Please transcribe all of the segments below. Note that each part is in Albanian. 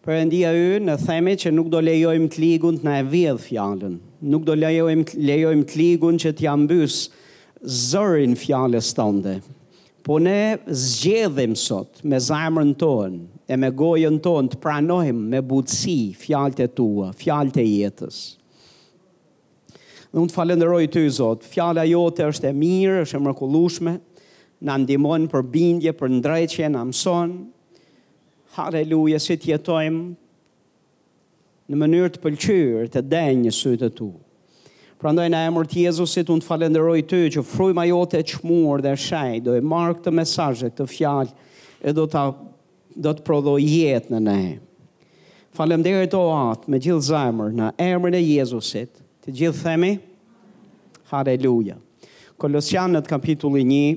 Perëndia ynë, themi që nuk do lejojmë t'ligun t'na e vjedhë fjalën. Nuk do lejojmë t'ligun që t'ia mbysë zërin fjalës tënde. Po ne zgjedhim sot, me zemrën tonë e me gojën tonë të pranojmë me butësi fjalët e tua, fjalët e jetës. Dhe unë të falënderoj ty, Zot, fjala jote është e mirë, është e mrekullueshme, na ndihmon për bindje, për ndreqje, na mëson, Haleluja, si të jetojmë në mënyrë të pëlqyer, të denjë në sytë e tu. Prandaj në emër të Jezusit, unë të falenderoj ty që fryma jote e çmuar dhe e shenjtë, do e marrë këtë mesazh, këtë fjalë, e do të, do të prodhojë jetë në ne. Faleminderit o atë me gjithë zemër në emrin e Jezusit, të gjithë themi, Haleluja. Kolosianët kapitulli 1,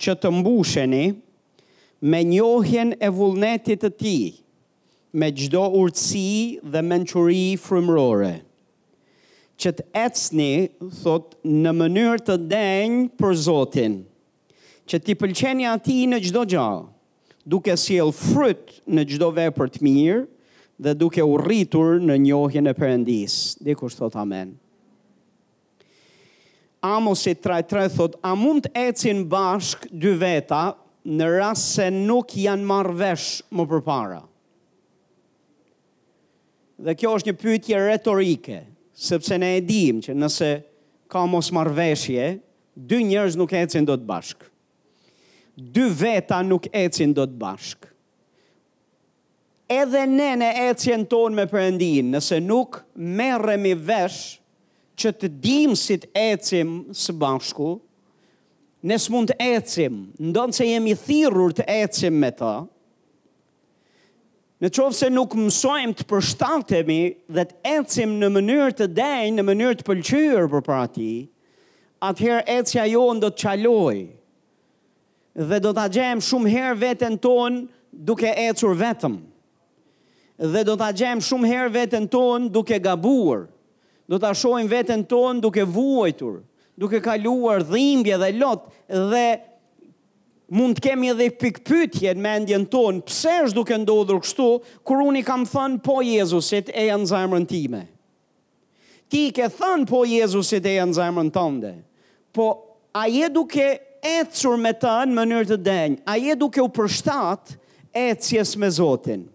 që të mbusheni me njohjen e vullnetit të Tij me çdo urtësi dhe mençuri frymërore. Që të ecni, thotë, në mënyrë të denjë për Zotin, që t'i pëlqeni Atij në çdo gjë, duke sjellë fryt në çdo vepër të mirë dhe duke u rritur në njohjen e Perëndisë. Dikush thotë amen. Amosi tre tre thotë a mund të ecin bashkë dy veta në rast se nuk janë marrë vesh më përpara? Dhe kjo është një pyetje retorike, sepse ne e dimë që nëse ka mosmarrëveshje, dy njerëz nuk ecin dot bashkë. Dy veta nuk ecin dot bashkë. Edhe ne në ecjen tonë me Perëndinë, nëse nuk merremi vesh që të dimë si të ecim së bashku, ne s'mund të ecim, ndonëse jemi thirrur të ecim me të. Në qoftë se nuk mësojmë të përshtatemi dhe të ecim në mënyrë të denjë, në mënyrë të pëlqyer përpara Tij, atëherë ecja jonë do të çalojë. Dhe do ta gjejmë shumë herë veten tonë duke ecur vetëm. Dhe do ta gjejmë shumë herë veten tonë duke gabuar. Do ta shohim veten tonë duke vuajtur, duke kaluar dhimbje dhe lot dhe mund të kemi edhe pikëpyetje në mendjen tonë, pse është duke ndodhur kështu, kur unë i kam thënë po Jezusit e Atij në zemrën time. Ti i ke thënë po Jezusit e ke në zemrën tënde. Po a je duke ecur me të në mënyrë të denjë? A je duke u përshtat ecjes me Zotin?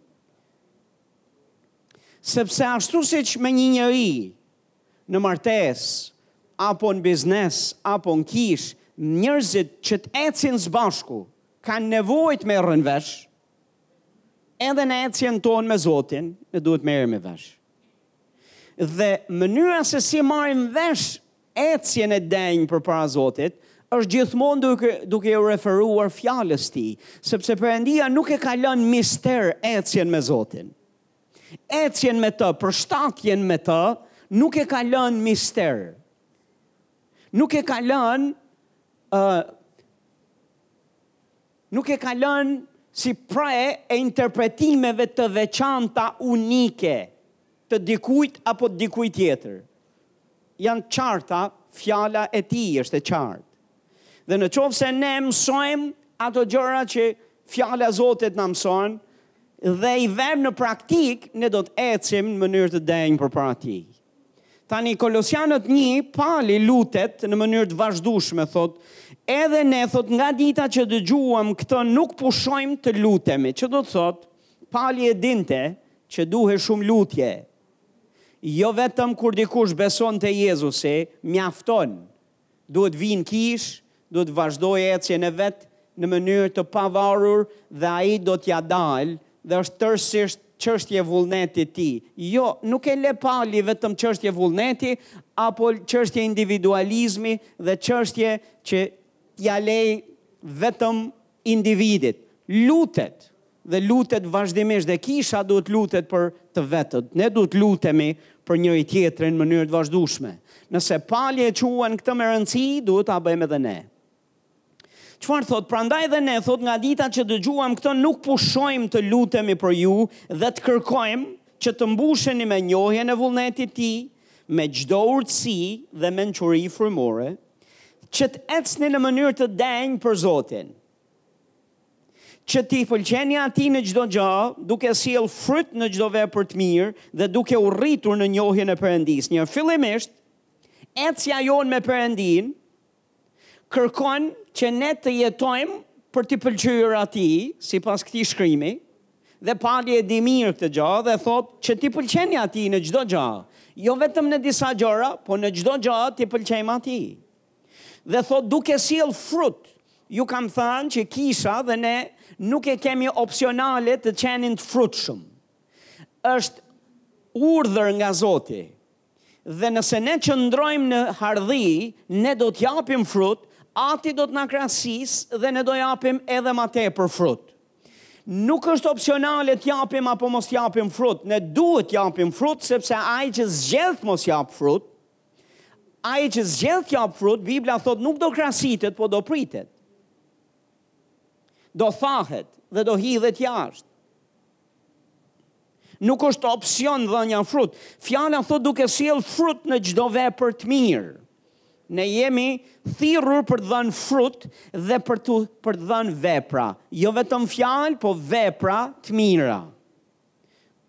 Sepse ashtu siç me një njeri në martesë apo në biznes apo në kishë, njerëzit që të ecin së bashku kanë nevojë të merren vesh, edhe në ecjen tonë me Zotin, ne duhet të merremi vesh. Dhe mënyra se si marrim vesh ecjen e denjë përpara Zotit, është gjithmonë duke, duke u referuar fjalës tij, sepse Perëndia nuk e ka lënë mister ecjen me Zotin. Ecjen me të, përshtatjen me të, nuk e ka lënë mister. Nuk e ka lënë uh, Nuk e ka lënë si pre e interpretimeve të veçanta unike të dikujt apo dikujt tjetër. Janë të qarta, fjala e tij është e qartë. Dhe në qoftë se ne mësojmë ato gjëra që fjala e Zotit na mëson dhe i vëmë në praktikë, ne do të ecim në mënyrë të denjë përpara tij. Tani Kolosianët një, Pali lutet në mënyrë të vazhdueshme, thotë, Edhe ne, thotë, nga dita që dëgjuam këtë, nuk pushojmë të lutemi. Që do të thotë, Pali e dinte që duhej shumë lutje. Jo vetëm kur dikush beson te Jezusi, mjafton Duhet të vijë në kishë, duhet të vazhdojë ecjen e vet në mënyrë të pavarur dhe ai do t'ia dalë dhe është tërësisht çështje vullnetit të tij. Jo, nuk e le Pali vetëm çështje vullneti apo çështje individualizmi dhe çështje që ia le vetëm individit lutet dhe lutet vazhdimisht dhe kisha duhet të lutet për të vetët. Ne duhet të lutemi për njëri-tjetrin në mënyrë të vazhdueshme. Nëse Pali e quan këtë me rëndësi, duhet ta bëjmë edhe ne. Çfarë thotë? Prandaj dhe ne thotë nga dita që dëgjuam këtë nuk pushojmë të lutemi për ju dhe të kërkojmë që të mbusheni me njohjen e vullnetit të tij me çdo urtësi dhe mençuri frymore, Që të ecni në mënyrë të denjë për Zotin. Që t'i pëlqeni atij në çdo gja, duke sjell fryt në çdo vepër të mirë dhe duke u rritur në njohjen e Perëndisë. Një fillimisht, ecja jonë me Perëndinë, kërkon që ne të jetojmë për t'i pëlqyer atij, sipas këtij shkrimi, Dhe Pali e di mirë këtë gjë dhe thotë që t'i pëlqeni atij në çdo gjë, jo vetëm në disa gjëra, po në çdo gjë t'i pëlqejmë atij. Dhe thotë duke sjellë frut, ju kam thënë që kisha dhe ne nuk e kemi opsionale të qenit të frutshëm. Është urdhër nga Zoti. Dhe nëse ne qëndrojmë në hardhi, ne do të japim frut, Ati do të na krasisë dhe ne do japim edhe ma tepër frut. Nuk është opsionale të japim apo mos të japim frut, ne duhet të japim frut, sepse ai që zgjedh të mos japë frut, ai që zgjedh të japë frut, Bibla thotë nuk do krasitet, po do pritet. Do thahet dhe do hidhet jashtë. Nuk është opsion dhënia frut. Fjala thotë duke sjellë frut në çdo vepër të mirë. Ne jemi thirrur për të dhënë frut dhe për të për të dhënë vepra, jo vetëm fjalë, po vepra të mira.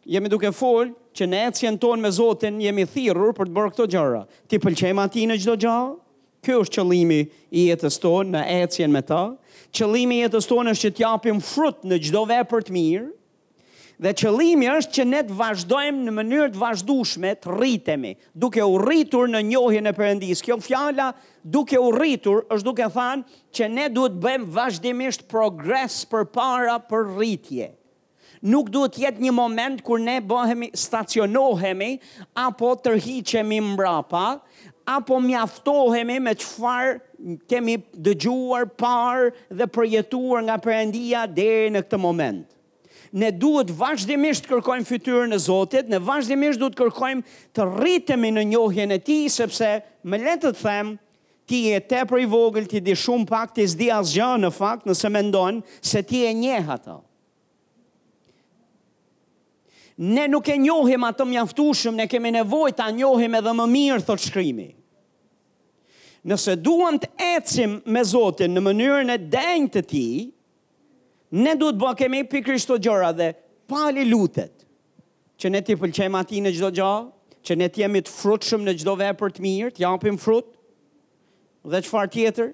Jemi duke fol që në ecjen tonë me Zotin jemi thirrur për të bërë këto gjëra. T'i pëlqejmë atij në çdo gjë? Ky është qëllimi i jetës tonë në ecjen me të. Qëllimi i jetës tonë është që të japim frut në çdo vepër të mirë. Dhe qëllimi është që ne të vazhdojmë në mënyrë të vazhdueshme të rritemi, duke u rritur në njohjen e Perëndisë. Kjo fjala duke u rritur është duke thënë që ne duhet të bëjmë vazhdimisht progres përpara për rritje. Nuk duhet të jetë një moment kur ne bëhemi, stacionohemi apo tërhiqemi mbrapa, apo mjaftohemi me çfarë kemi dëgjuar, parë dhe përjetuar nga Perëndia deri në këtë moment. Ne duhet vazhdimisht të kërkojmë fytyrën e Zotit, ne vazhdimisht duhet të kërkojmë të rritemi në njohjen e Tij, sepse më ler të të them, Ti je tepër i vogël ti di shumë pak ti s'di asgjë në fakt nëse mendon se ti e njeh atë. Ne nuk e njohim atë mjaftueshëm, ne kemi nevojë ta njohim edhe më mirë thotë Shkrimi. Nëse duam të ecim me Zotin në mënyrën e denjë të tij, ne duhet të kemi pikërisht këto gjëra dhe Pali lutet. Që ne t'i pëlqejmë Atij në çdo gjë, që ne të jemi të frutshëm në çdo vepër të mirë, të japim frut. Dhe çfarë tjetër?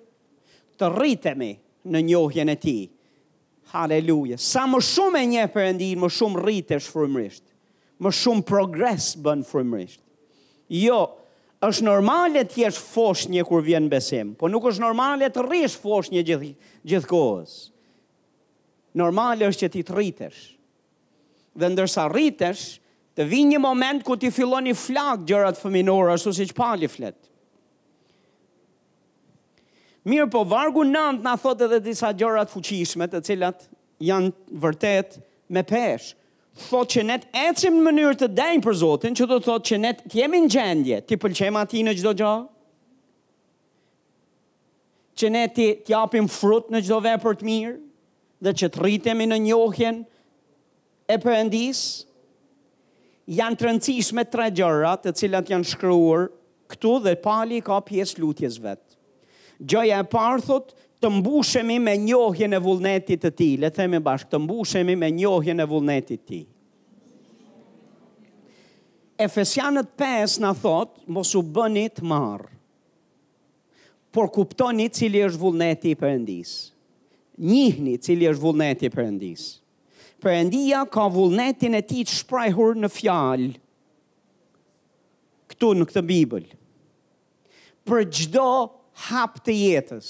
Të rritemi në njohjen e Tij. Haleluja! Sa më shumë e njeh Perëndinë, më shumë rritesh frymërisht. Më shumë progres bën frymërisht. Jo, është normale të jesh foshnje kur vjen në besim, po nuk është normale të rrish foshnje gjithë gjithë kohës. Normale është që ti të rritesh. Dhe ndërsa rritesh, të vjen një moment ku ti fillon i flak gjërat fëminore, ashtu siç Pali flet. Mirëpo, vargu nëntë na thotë edhe disa gjëra të fuqishme të cilat janë vërtet me peshë. Thotë që ne të ecim në mënyrë të denjë për Zotin, që do të thotë që ne të jemi në gjendje, t'i pëlqejmë atij në çdo gjo, që ne të japim frut në çdo vepër të mirë dhe që të rritemi në njohjen e Perëndisë, janë të rëndësishme tre gjëra të cilat janë shkruar këtu dhe Pali i ka pjesë të lutjes vet. Gjëja e parë thotë të mbushemi me njohjen e vullnetit të tij. Le të themi bashkë, të mbushemi me njohjen e vullnetit të tij. Efesianët 5 na thotë, mos u bëni të marrë. Por kuptoni cili është vullneti i Perëndisë. Njihni cili është vullneti i Perëndisë. Perëndia ka vullnetin e tij të shprehur në fjalë. Këtu në këtë Bibël. Për çdo hap të jetës.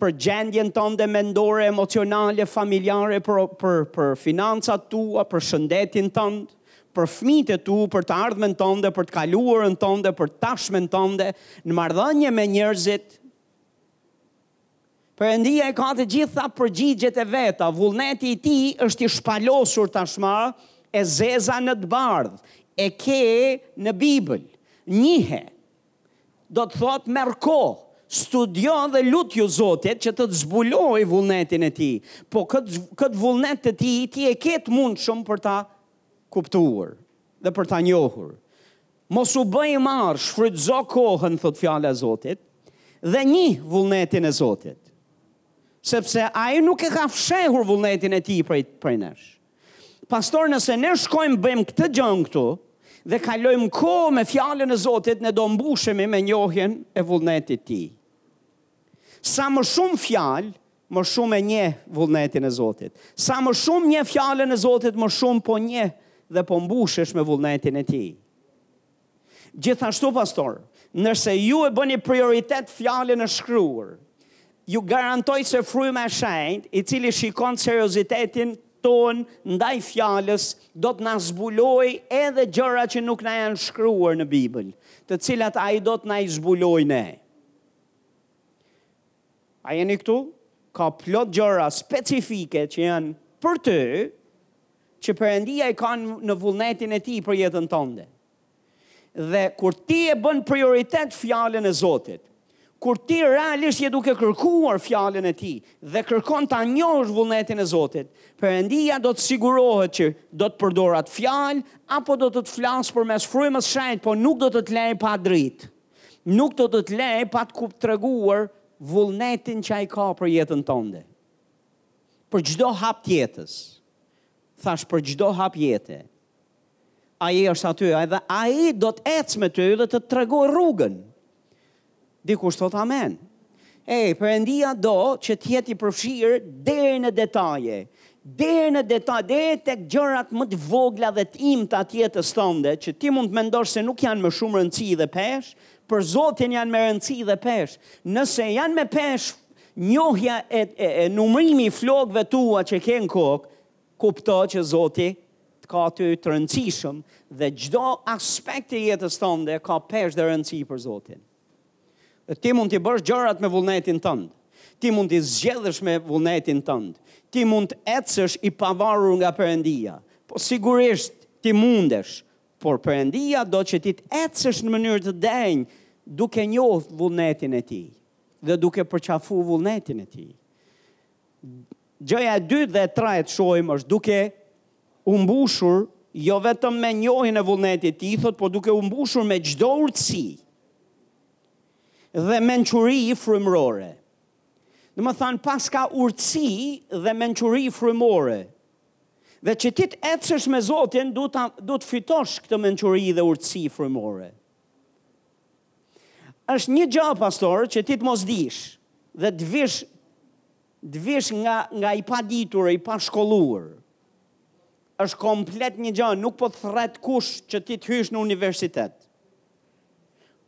për gjendjen tënde mendore, emocionale, familjare, për, për, për financat tua, për shëndetin tënd, për fëmijët e tu, për të ardhmen tënde, për të kaluarën tënde, për të tashmen tënde, në marrëdhënie me njerëzit. Perëndia i ka të gjitha përgjigjet e veta. Vullneti i tij është i shpalosur tashmë e zeza në të bardhë. E ke në Bibël. Njihe Do të thotë merr kohë, studio dhe lutju Zotit që të të zbulojë vullnetin e Tij. Po këtë këtë vullnet të Tij ti e ke të mundshëm për ta kuptuar dhe për ta njohur. Mos u bëj i marrë, shfrytëzo kohën, thotë Fjala e Zotit, dhe njih vullnetin e Zotit. Sepse Ai nuk e ka fshehur vullnetin e Tij prej prej nesh. Pastor, nëse ne shkojmë bëjmë këtë gjënë këtu, dhe kalojmë kohë me fjalën e Zotit, ne do mbushemi me njohjen e vullnetit tij. Sa më shumë fjalë, më shumë e njeh vullnetin e Zotit. Sa më shumë njeh fjalën e Zotit, më shumë po njeh dhe po mbushesh me vullnetin e tij. Gjithashtu, pastor, nëse ju e bëni prioritet fjalën e shkruar, ju garantoj se Fryma e Shenjtë, i cili shikon seriozitetin tonë ndaj fjalës, do të na zbulojë edhe gjëra që nuk na janë shkruar në Bibël, të cilat ai do të na i zbulojë ne. A jeni këtu? Ka plot gjëra specifike që janë për ty, që Perëndia i ka në vullnetin e tij për jetën tënde. Dhe kur ti e bën prioritet fjalën e Zotit, kur ti realisht je duke kërkuar fjalën e tij dhe kërkon ta njohësh vullnetin e Zotit, Perëndia do të sigurohet që do të përdorë atë fjalë apo do të të flasë përmes frymës së shenjtë, po nuk do të të lejë pa dritë. nuk do të të lejë pa të ku treguar vullnetin që ai ka për jetën tënde. Për çdo hap të jetës. Thash për çdo hap jete. Ai është aty, edhe ai do të ecë me ty dhe të të tregojë rrugën. Dikush thotë amen. Ej, Perëndia do që të jetë i përfshirë deri në detaje, deri në detaje, deri tek gjërat më të vogla dhe të imta të jetës tënde, që ti mund të mendosh se nuk janë me shumë rëndësi dhe peshë, për Zotin janë me rëndësi dhe peshë. Nëse janë me peshë njohja e, e, e numërimi i flokëve tua që ke në kokë, kupto që Zoti të ka ty të rëndësishëm dhe çdo aspekt i jetës tënde ka peshë dhe rëndësi për Zotin. Dhe ti mund t'i bësh gjërat me vullnetin tënd. Ti mund t'i zgjedhësh me vullnetin tënd. Ti mund të ecësh i pavarur nga Perëndia. Po sigurisht, ti mundesh, por Perëndia do që ti të ecësh në mënyrë të denjë, duke njohur vullnetin e Tij dhe duke përqafuar vullnetin e Tij. Gjëja e dytë dhe e tretë që shohim është duke u mbushur jo vetëm me njohjen e vullnetit të tij thotë, por duke u mbushur me çdo urtësi dhe mençuri frymërore. Domethënë paska urtësi dhe mençuri frymore. Dhe që ti të ecësh me Zotin, du të, du të fitosh këtë mençuri dhe urtësi frymore. është një gjë, pastor, që ti të mos dish dhe të vish Të vish nga nga i paditur, i pashkolluar. Është komplet një gjë, nuk po të thrret kush që ti të hysh në universitet.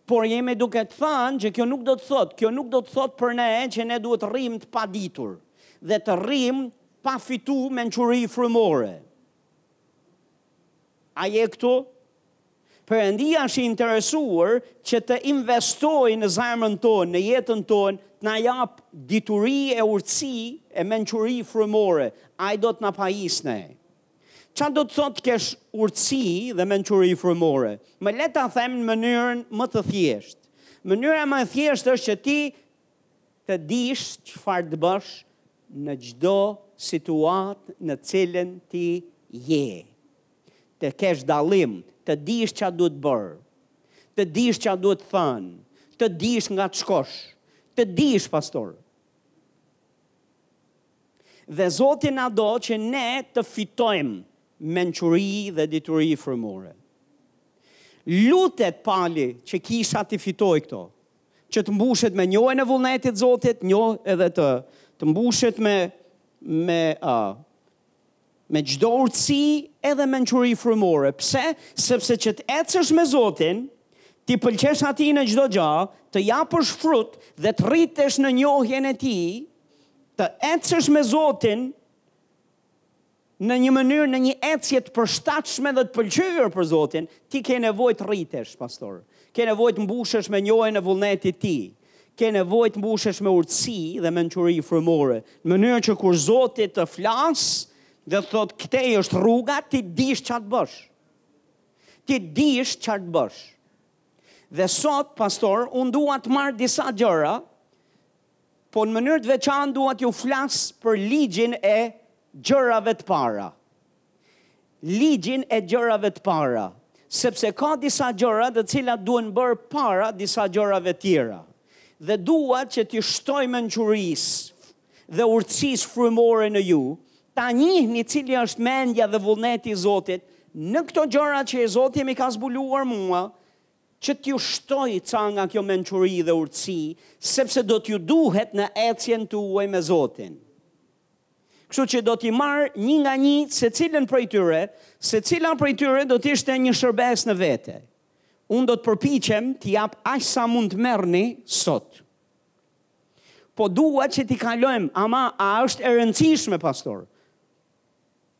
Por jemi duke të thënë që kjo nuk do të thotë, kjo nuk do të thotë për ne që ne duhet të rrimë të paditur dhe të rrimë pa fitu mençuri frymore. A je këtu? Perëndia është i interesuar që të investojë në zemrën tonë, në jetën tonë, të na japë dituri e urtësi e mençuri frymore. Ai do të na pajisë ne. Ça do të thotë të kesh urtësi dhe mençuri frymore? Më le ta them në mënyrën më të thjeshtë. Mënyra më e thjeshtë është që ti Të dish çfarë të bësh në çdo situatë në cilën ti je. Të kesh dallim, të dish ça duhet bërë. Të dish ça duhet thënë, të dish nga të shkosh. Të dish pastor. Dhe Zoti na do që ne të fitojmë mençuri dhe dituri frymore. Lutet Pali që kisha t'i fitojë këto. Që të mbushet me njohjen e vullnetit të Zotit, njohjen edhe të të mbushet me me a uh, me çdo urtësi edhe mençuri frymore. Pse? Sepse që të ecësh me Zotin, t'i pëlqesh atij në çdo gjë, të japësh frut dhe të rritesh në njohjen e tij, të ecësh me Zotin, në një mënyrë në një ecje të përshtatshme dhe të pëlqyer për Zotin, ti ke nevojë të rritesh, pastor. Ke nevojë të mbushesh me njohjen e vullnetit të Tij. Ke nevojë të mbushesh me urtësi dhe mençuri frymore, në mënyrë që kur Zoti të flasë dhe të thotë këtej është rruga, ti të dish çfarë të bësh. Ti të dish çfarë të bësh. Dhe sot, pastor, unë dua të marr disa gjëra Po në mënyrë të veçantë dua t'ju flas për ligjin e gjërave të para. Ligjin e gjërave të para, sepse ka disa gjëra të cilat duhen bërë para disa gjërave tjera. Dhe dua që t'i shtoj mençurisë dhe urtësisë frymore në ju, ta njihni cili është mendja dhe vullneti i Zotit në këto gjëra që Zoti m'i ka zbuluar mua që t'ju shtoj ca nga kjo mençuri dhe urtësi, sepse do t'ju duhet në ecjen tuaj me Zotin. Kështu që do t'i marr një nga një secilën prej tyre, secila prej tyre do të ishte një shërbesë në vete. Unë do të përpiqem t'i jap aq sa mund të merrni sot. Po dua që t'i kalojmë, ama a është e rëndësishme, pastor?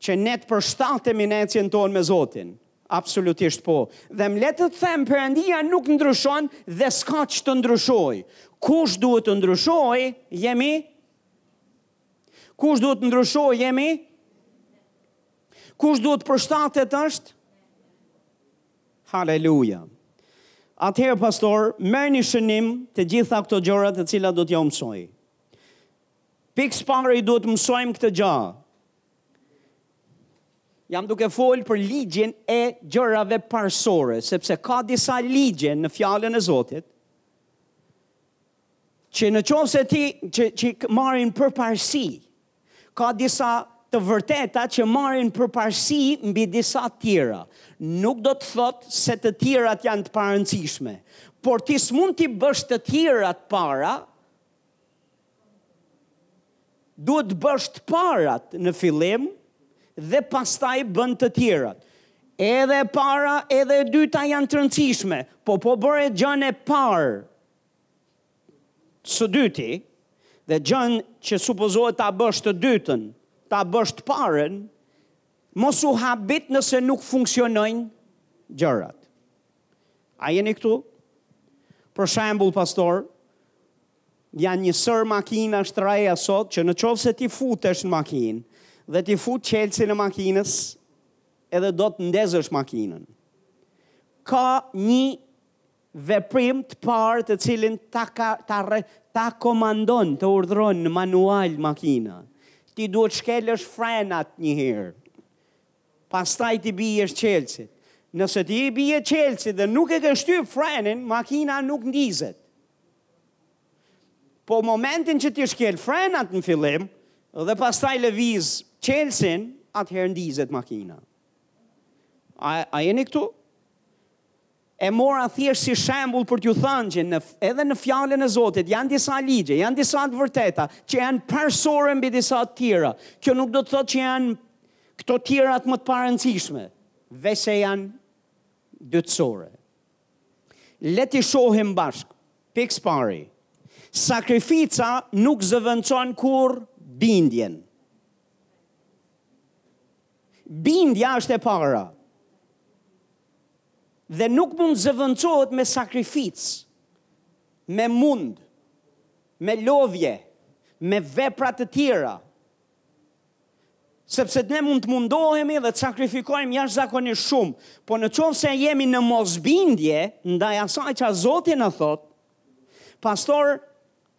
Që ne të përshtatemi në ecjen tonë me Zotin. Absolutisht po. Dhe më le të të them, Perëndia nuk ndryshon dhe s'ka ç'të ndryshojë. Kush duhet të ndryshojë, jemi Kush duhet të ndryshojë, jemi Kush duhet të përshtatet është? Haleluja. Atëherë pastor, merrni shënim të gjitha këto gjëra të cilat do t'jua mësoj. Pikë së pari duhet të mësojmë këtë gjë. Jam duke folë për ligjin e gjërave parësore, sepse ka disa ligje në fjalën e Zotit, që në qoftë se ti që, që marrin përparësi, ka disa të vërteta që marrin përparësi mbi disa tjera. Nuk do të thotë se të tjerat janë të parëndësishme, por ti s'mund t'i bësh të tjerat para, Duhet të bësh të parat në fillim dhe pastaj bën të tjerat. Edhe e para, edhe e dyta janë të rëndësishme, po po bëre gjënë e parë. Së dyti, dhe gjënë që supozohet ta bësh të dytën, ta bësh të parën, mos u habit nëse nuk funksionojnë gjërat. A jeni këtu? Për shembull, pastor, janë një sërë makina të shtrenjta sot që në qoftë se ti futesh në makinë dhe ti fut çelësin e makinës edhe do të ndezësh makinën. Ka një veprim të parë të cilin ta, ka, ta, re, ta komandon, të urdhron në manual makina. Ti duhet të shkelësh frenat njëherë. Pastaj t'i biesh çelësit. Nëse ti i bie çelësit dhe nuk e ke shtyp frenin, makina nuk ndizet. Po momentin që ti shkel frenat në fillim dhe pastaj lëviz çelësin, atëherë ndizet makina. A, a jeni këtu? E mora thjesht si shembull për t'ju thënë që në, edhe në Fjalën e Zotit janë disa ligje, janë disa të vërteta që janë parësore mbi disa të tjera. Kjo nuk do të thotë që janë këto tjerat më të parëndësishme, veçse janë dytësore. Le t'i shohim bashkë. Pikë së pari. Sakrifica nuk zëvendëson kurrë bindjen. Bindja është e para dhe nuk mund të zëvendësohet me sakrificë, me mund, me lodhje, me vepra të tjera. Sepse ne mund të mundohemi dhe të sakrifikojmë jashtëzakonisht shumë, po në qoftë se jemi në mosbindje, ndaj asaj çka Zoti na thotë, pastor,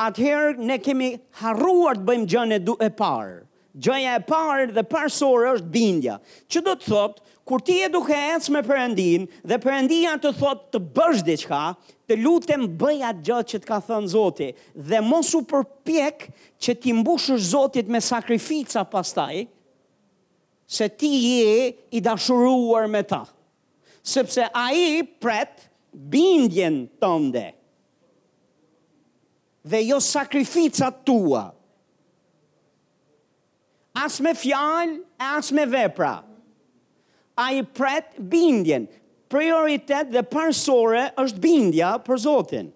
atëherë ne kemi harruar të bëjmë gjënë e du e parë. Gjëja e parë dhe parësore është bindja, që do të thotë kur ti je duke ecë me Perëndinë dhe Perëndia të thotë të bësh diçka, të lutem bëj atë gjë që të ka thënë Zoti dhe mos u përpjek që t'i mbushësh Zotit me sakrifica pastaj, se ti je i dashuruar me të. Sepse Ai pret bindjen tënde. Dhe jo sakrificat tua. As me fjalë e as me vepra. Ai pret bindjen. Prioritet dhe parësore është bindja për Zotin.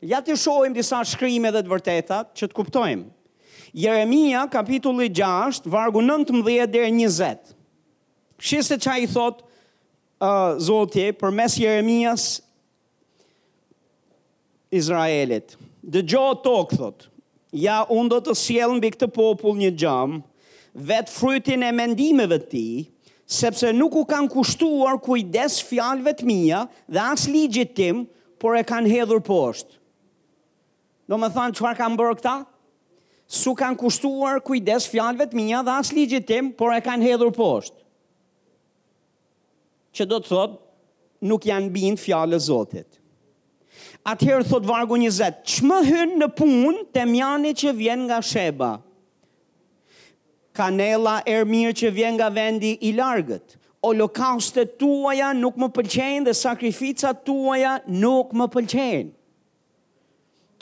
Ja t'i shohim disa shkrime dhe të vërteta që të kuptojmë. Jeremia, kapitulli 6, vargu 19 dhe 20. Shi se ça i thotë uh, Zoti përmes Jeremias Izraelit. Dëgjo o tokë, thotë, ja unë do të sjell mbi këtë popull një gjëmë, vetë frytin e mendimeve të tij, sepse nuk u kanë kushtuar kujdes fjalëve të mia dhe as ligjit tim, por e kanë hedhur poshtë. Domethënë, çfarë kanë bërë këta? S'u kanë kushtuar kujdes fjalëve të mia dhe as ligjit tim, por e kanë hedhur poshtë. që do të thotë nuk janë bind fjalës së Zotit. Atëherë thotë vargu 20, ç'më hyn në punë temjani që vjen nga Sheba. Kanella e mirë që vjen nga vendi i largët. Holokaustet tuaja nuk më pëlqejnë dhe sakrificat tuaja nuk më pëlqejnë.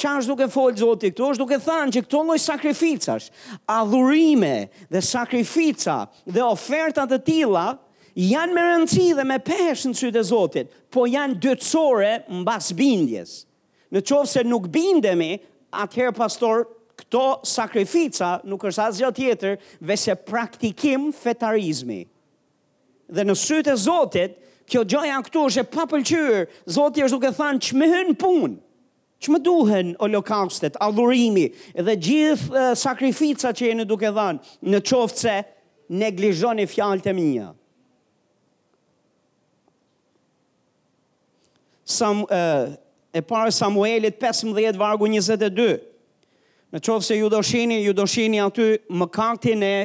Ça është duke folë Zoti këtu? Është duke thënë që këto lloj sakrificash, adhurime dhe sakrifica dhe oferta të tilla janë me rëndësi dhe me peshë në sytë e Zotit, po janë dytësore mbas bindjes. Në qoftë se nuk bindemi, atëherë pastaj, këto sakrifica nuk është asgjë tjetër, veçse praktikim fetarizmi. Dhe në sytë e Zotit, kjo gjëja këtu është e papëlqyer, Zoti është duke thanë ç'më hyn në punë, ç'më duhen holokaustet, adhurimi dhe gjithë uh, sakrificat që jeni duke dhanë, në qoftë se neglizhoni fjalët e mia. Sam, uh, e para Samuelit 15 vargu 22. Në qoftë se ju do shini, ju do shini aty mëkatin e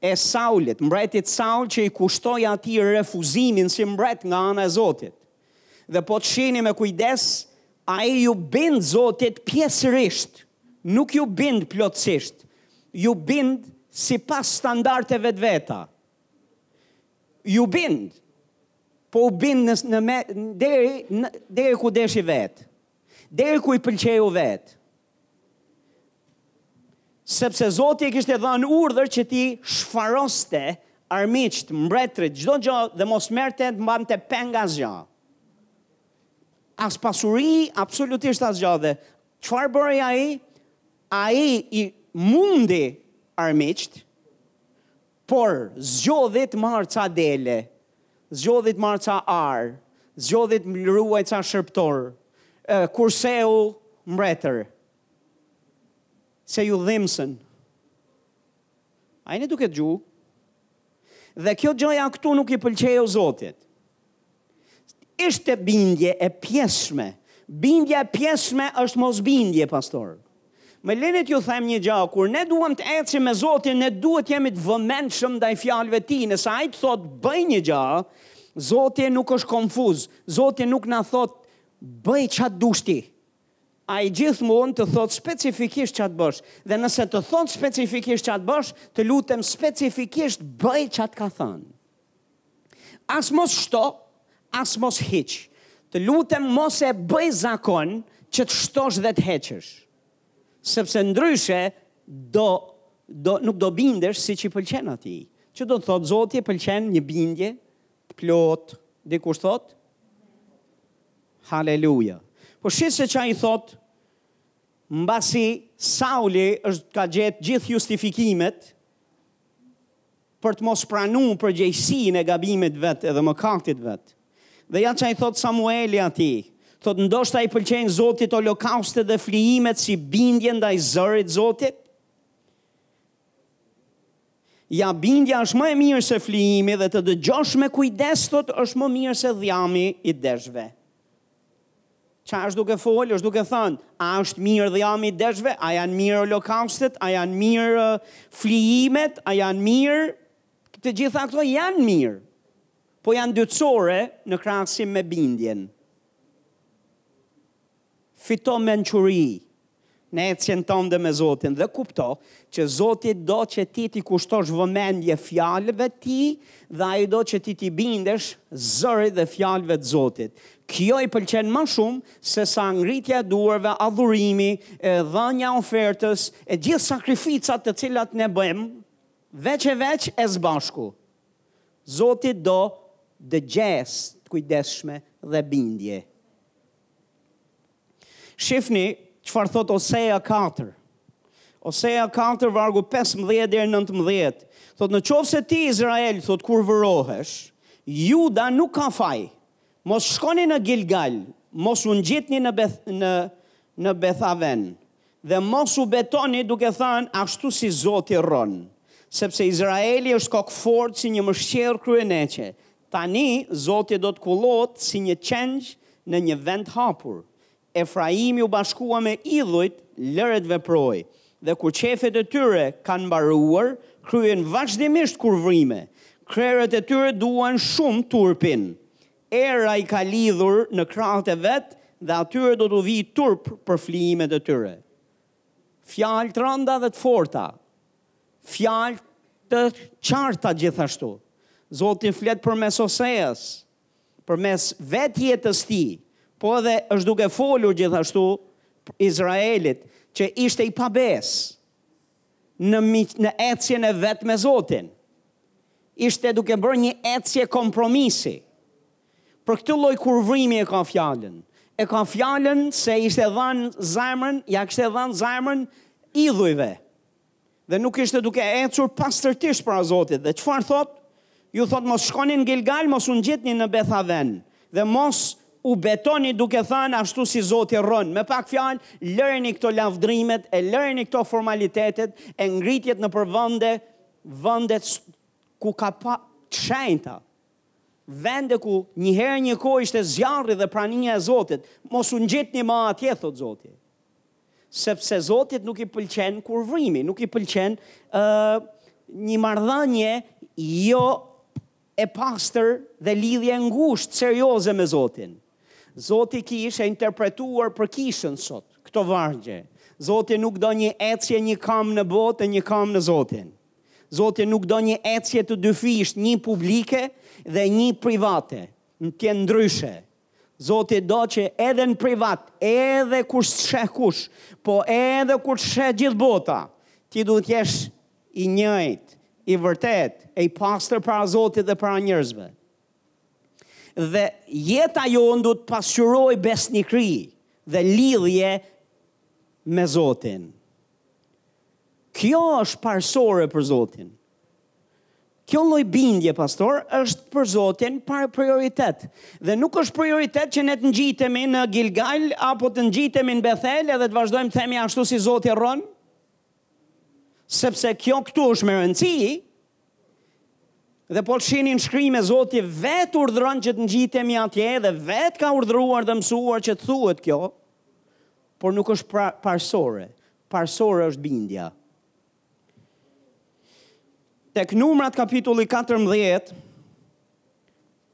e Saulit, mbretit Saul që i kushtoi atij refuzimin si mbret nga ana e Zotit. Dhe po të shihni me kujdes, ai iu bind Zotit pjesërisht, nuk iu bind plotësisht, iu bind sipas standardeve të veta. Iu bind, po u bind në, në me, deri, në, deri ku deshi vetë, deri ku i pëlqeju vetë. Sepse Zoti i kishte dhënë urdhër që t'i shfaroste armiqt, mbretërit, çdo gjë dhe mos merrte të mbante peng asgjë. As pasuri, absolutisht asgjë dhe çfarë bëri ai? Ai i mundi armiqt Por, zgjodhi të marrë ca dele, zgjodhi të marrë ca ar, zgjodhi të ruajë ca shërbëtorë, e, kurseu mbretër, se iu dhimbsën. A jeni duke dëgju? Dhe kjo gjëja këtu nuk i pëlqeu Zotit. Ishte bindje e pjesshme. Bindja e pjesshme është mosbindje, pastor. Më leni t'ju them një gjë, kur ne duam të ecim me Zotin, ne duhet të jemi të vëmendshëm ndaj fjalëve të tij. Nëse ai të thotë bëj një gjë, Zoti nuk është konfuz. Zoti nuk na thotë bëj ça të dush ti. Ai gjithmonë të thotë specifikisht ça të bësh. Dhe nëse të thotë specifikisht ça të bësh, të lutem specifikisht bëj ça të ka thënë. As mos shto, as mos hiq. Të lutem mos e bëj zakon që të shtosh dhe të heqësh. Sepse ndryshe do do nuk do bindesh siç i pëlqen atij. Që do të thotë Zoti e pëlqen një bindje të plotë. Dikush thot? Haleluja. Po shih se ça i thot mbasi Sauli është ka gjetë gjithë justifikimet për të mos pranu përgjegjësinë e gabimit vet edhe mëkatit vet. Dhe ja ça i thot Samueli atij, thot ndoshta i pëlqejnë Zotit holokaustet dhe flijimet si bindje ndaj zërit Zotit? Ja bindja është më e mirë se flijimi dhe të dëgjosh me kujdes thot është më mirë se dhjami i deshve. Ça është duke folë, është duke thënë, a është mirë dhjami i deshve, a janë mirë holokaustet, a janë mirë flijimet, a janë mirë, të gjitha këto janë mirë, po janë dytësore në krahasim me bindjen. Fito mençuri, në ecjen tënde me Zotin dhe kupto që Zoti do që ti t'i kushtosh vëmendje fjalëve të tij dhe ai do që ti t'i bindesh zërit dhe fjalëve të Zotit. Kjo i pëlqen më shumë se sa ngritja e duarve, adhurimi, e dhënia e ofertës, e gjithë sakrificat të cilat ne bëjmë veç e veç e së bashku. Zoti do dëgjes të kujdesshme dhe bindje. Shifni çfarë thotë Osea katër. Osea katër vargu pesëmbëdhjetë deri nëntëmbëdhjetë. Thotë në qoftë se ti Izrael thotë kurvërohesh, Juda nuk ka faj. Mos shkoni në Gilgal, mos u ngjitni në Beth, në në Bethaven dhe mos u betoni duke thënë ashtu si Zoti rron, sepse Izraeli është kokëfort si një mëshqerrë kryeneçe, Tani Zoti do t'i kullotë si një qengj në një vend të hapur. Efraimi u bashkua me idhujt, lëre të veprojë. Dhe kur qejfet e tyre kanë mbaruar, kryejnë vazhdimisht kurvrime. Krerët e tyre duan shumë turpin. Era i ka lidhur në krahët e vet dhe atyre do t'u vijë turp për flijimet e tyre. Fjalë të rënda dhe të forta. Fjalë të qarta gjithashtu. Zoti flet përmes Oseas, përmes vetë jetës tij, po edhe është duke folur gjithashtu Izraelit, që ishte i pabesë në, në ecjen e vet me Zotin. Ishte duke bërë një ecje kompromisi. Për këtë lloj kurvrimi e ka fjalën. E ka fjalën se ishte dhanë zemrën, ia kishte dhanë zemrën idhujve. Dhe nuk ishte duke ecur pastërtisht para Zotit. Dhe çfarë thot? Ju thot mos shkoni në Gilgal, mos u ngjitni në Bethaven dhe mos u betoni duke thënë ashtu si Zoti rron. Me pak fjalë, lëreni këto lavdrimet, e lëreni këto formalitetet, e ngritjet nëpër vende, vendet ku ka pa të shenjta. Vende ku një herë një kohë ishte zjarri dhe prania e Zotit, mos u ngjitni më atje, thotë Zoti. Sepse Zotit nuk i pëlqen kurvrimi, nuk i pëlqen uh, një marrëdhënie jo e pastër dhe lidhje e ngushtë serioze me Zotin. Zoti, kishë, e interpretuar për kishën sot, këto vargje. Zoti nuk do një ecje, një kam në botë e një kam në Zotin. Zoti nuk do një ecje të dyfishtë, një publike dhe një private. Në t'jenë ndryshe. Zoti do që edhe në privat, edhe kur s'sheh kush, po edhe kur t'sheh gjithë bota, ti duhet të jesh i njëjt, i vërtet, e i pastër para Zotit dhe para njerëzve. Dhe jeta jonë duhet t'pasqyrojë besnikri dhe lidhje me Zotin. Kjo është parësore për Zotin. Kjo lloj bindje e pastër është për Zotin par prioritet. Dhe nuk është prioritet që ne të ngjitemi në Gilgal apo të ngjitemi në Bethel edhe të vazhdojmë të themi ashtu si Zoti rron. Sepse kjo këtu është me rëndësi. Dhe po të shihni në shkrime Zoti vetë urdhëron që të ngjitemi atje dhe vetë ka urdhëruar dhe mësuar që të thuhet kjo. Por nuk është pra, parsore. Parësore është bindja. Tek Numrat kapitulli katërmbëdhjetë,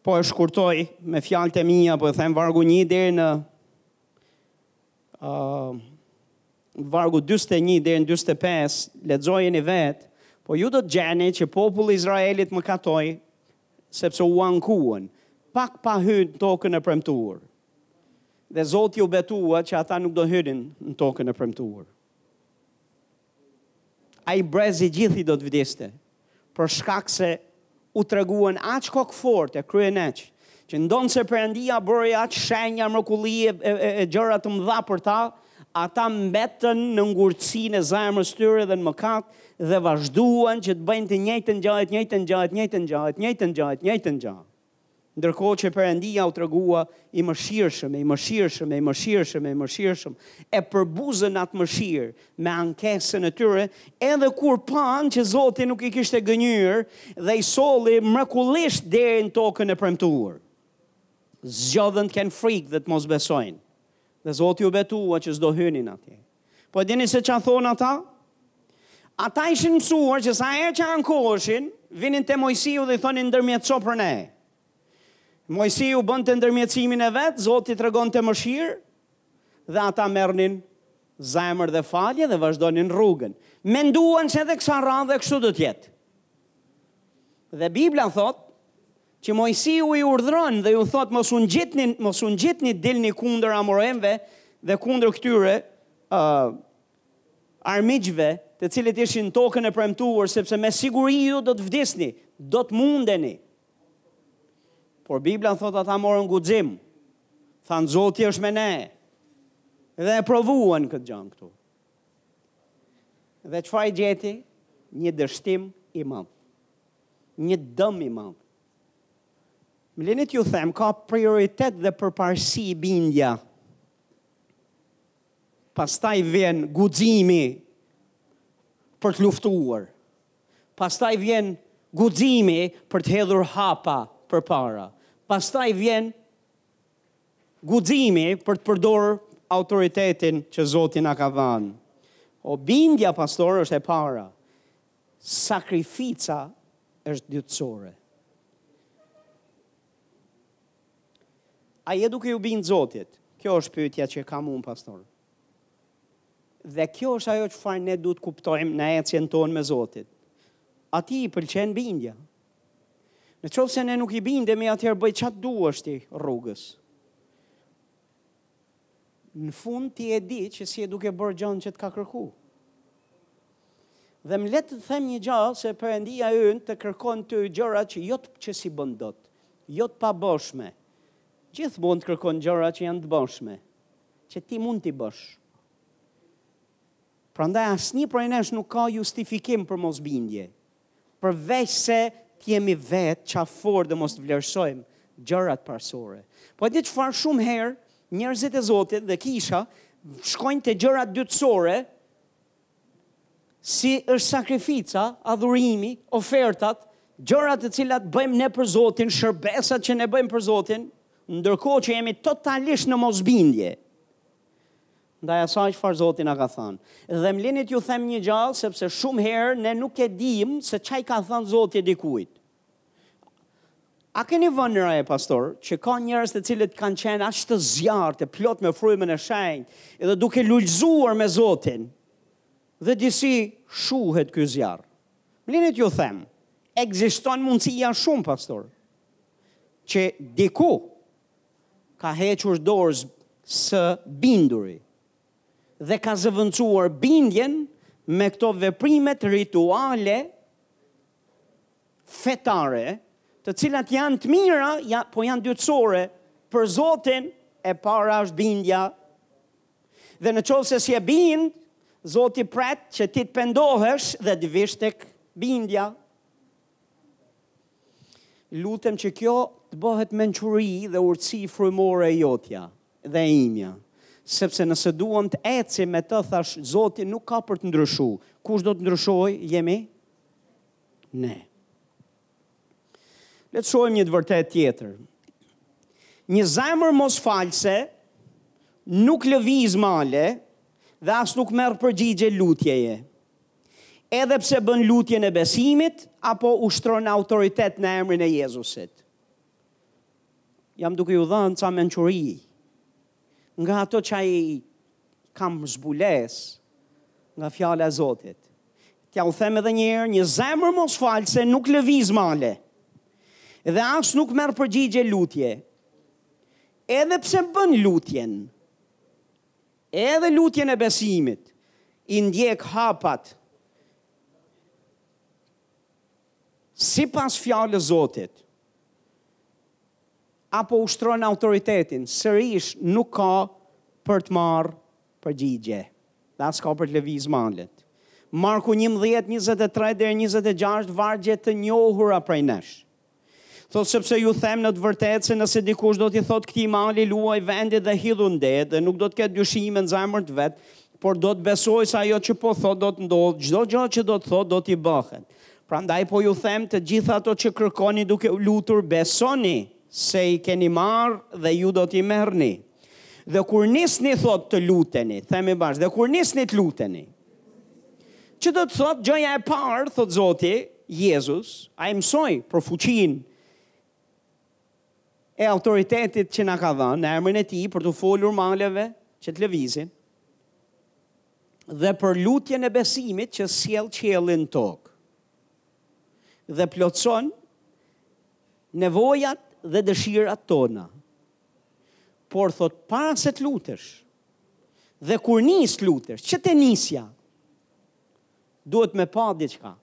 po e shkurtoj me fjalët e mia, po e them vargu 1 deri në uh, vargu 41 deri në 45, lexojeni vetë, po ju do të gjeni që populli i Izraelit mëkatoi sepse u ankuan, pak pa hyrë në tokën e premtuar. Dhe Zoti u betua që ata nuk do hynin në tokën e premtuar. Ai brez i gjithi do të vdiste, për shkak se u treguan aq kokëfort e kryeneç, që ndonëse Perëndia bëri aq shenja, mrekulli e, e, e gjëra të mëdha për ta, ata mbetën në ngurtësinë e zemrës tyre dhe në mëkat dhe vazhduan që të bëjnë të njëjtën gjë, të njëjtën gjë, të njëjtën gjë, të njëjtën gjë, të njëjtën gjë. Ndërkohë që Perëndia u tregua i mëshirshëm, i mëshirshëm, i mëshirshëm, i mëshirshëm, e përbuzën atë mëshirë me ankesën e tyre, edhe kur panë që Zoti nuk i kishte gënjyer dhe i solli mrekullisht deri në Tokën e Premtuar. Zgjodhën të kenë frikë dhe të mos besojnë. Dhe Zoti u betua që s'do hynin atje. Po e dini se ça thonë ata? Ata ishin mësuar që sa herë që ankoheshin, vinin te Moisiu dhe i thonin ndërmjetëso për ne. Moisiu bënte ndërmjetësimin e vet, Zoti tregonte mëshirë dhe ata merrnin zemër dhe falje dhe vazhdonin rrugën. Menduan se edhe kësaj radhe kështu do të jetë. Dhe Bibla thotë Që Moisiu i urdhëron dhe ju thotë mos u ngjitni, mos u ngjitni dilni kundër amorenve dhe kundër këtyre uh, armiqve, të cilët ishin në tokën e premtuar, sepse me siguri ju do të vdisni, do të mundeni. Por Bibla thotë ata morën guxim. Thanë Zoti është me ne. Dhe e provuan këtë gjë këtu. Dhe çfarë i gjeti? Një dështim i madh. një dëm i madh. Më leni t'ju them, ka prioritet dhe përparësi bindja. Pastaj vjen guximi për të luftuar. Pastaj vjen guximi për të hedhur hapa përpara. Pastaj vjen guximi për të përdorur autoritetin që Zoti na ka dhënë. Po bindja pastor është e para. Sakrifica është dytësore. A je duke iu bind Zotit? Kjo është pyetja që kam unë, pastor. Dhe kjo është ajo çfarë ne duhet të kuptojmë në ecjen tonë me Zotin. Atij i pëlqen bindja? Në qoftë se ne nuk i bindemi, atëherë bëj ça të duash ti rrugës. Në fund ti e di që si e duke bërë gjënë që të ka kërku. Dhe më le të të them një gjë se perëndia ynë të kërkon ty gjëra jo që s'i bën dot, jo të pabëshme. Gjithmonë të kërkon gjëra që janë të bëshme, që ti mund t'i bësh. Prandaj asnjë prej nesh nuk ka justifikim për mosbindje, përveçse të jemi vetë qafëfortë dhe mos të vlerësojmë gjërat parësore. Po e di çfarë shumë herë njerëzit e Zotit dhe kisha shkojnë te gjërat dytësore si është sakrifica, adhurimi, ofertat, gjërat të cilat bëjmë ne për Zotin, shërbesat që ne bëjmë për Zotin, ndërkohë që jemi totalisht në mosbindje. Ndaj asaj çfarë Zoti na ka thënë. Dhe më lini t'ju them një gjë, sepse shumë herë ne nuk e dimë se ça i ka thënë Zoti dikujt. A keni vënë re, pastor, që ka njerëz të cilët kanë qenë aq të zjarrtë, plot me frymën e shenjtë, edhe duke lulëzuar me Zotin. Dhe disi shuhet ky zjarr. Më lini t'ju them, ekziston mundësia shumë, pastor, që diku ka hequr dorë së binduri dhe ka zëvendësuar bindjen me këto veprimet rituale fetare, të cilat janë të mira, ja, po janë dytësore për Zotin, e para është bindja. Dhe në qoftë se s'i je bind, Zoti pret që ti të pendohesh dhe të vish tek bindja. Lutem që kjo të bëhet mençuri dhe urtësi frymore e jotja dhe e imja. Sepse nëse duam të ecim me të, thashë, Zoti nuk ka për të ndryshu. Kush do të ndryshojë, jemi ne. Le të shohim një të vërtetë tjetër. Një zemër mosfalëse, nuk lëviz male dhe as nuk merr përgjigje lutjeje. Edhe pse bën lutjen e besimit apo ushtron autoritet në emrin e Jezusit. Jam duke ju dhënë ca mençuri nga ato që i kam zbulesë nga fjala e Zotit. T'jua them edhe një herë, një zemër mosfalëse nuk lëviz male. Dhe as nuk merr përgjigje lutje. Edhe pse bën lutjen, Edhe lutjen e besimit i ndjek hapat sipas fjalës së Zotit apo ushtron autoritetin, sërish nuk ka për të marrë përgjigje dhe as ka për të lëviz malet. Marku njëmbëdhjetë, njëzet e tre deri njëzet e gjashtë vargje të njohura prej nesh. Thotë sepse ju them në të vërtetë se nëse dikush do t'i thotë këtij mali luaj vendit dhe hidhu në det dhe nuk do të ketë dyshime në zemër të vet, por do të besojë se ajo që po thotë do të ndodhë, çdo gjë që do të thotë do t'i bëhet. Prandaj po ju them të gjitha ato që kërkoni duke u lutur besoni se i keni marrë dhe ju do t'i merrni. Dhe kur nisni thotë të luteni, themi bashkë, dhe kur nisni të luteni. Që do të thotë, gjëja e parë, thotë Zoti, Jezus, ai mësoi për fuqinë e autoritetit që na ka dhënë, në emrin e tij, për t'u folur maleve që të lëvizin, dhe për lutjen e besimit që sjell qiellin në tokë, dhe plotëson nevojat dhe dëshirat tona. Por, thotë, para se të lutesh, Dhe kur nis lutesh, që te nisja, duhet me pa diçka.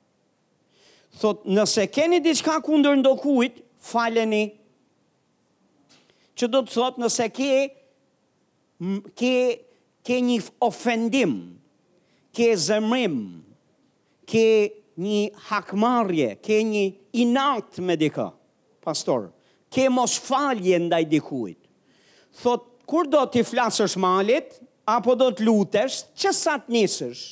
Thot, nëse keni diçka kundër ndokujt, faleni. Që do të thot, nëse ke, ke, ke një ofendim, ke zemrim, Ke nji hakmarrje, ke nji inat me dikë, pastaj. Ke mosfalje ndaj dikujt. Thotë, kur do t'i flasësh malit, apo do të lutesh, që sa të nisësh,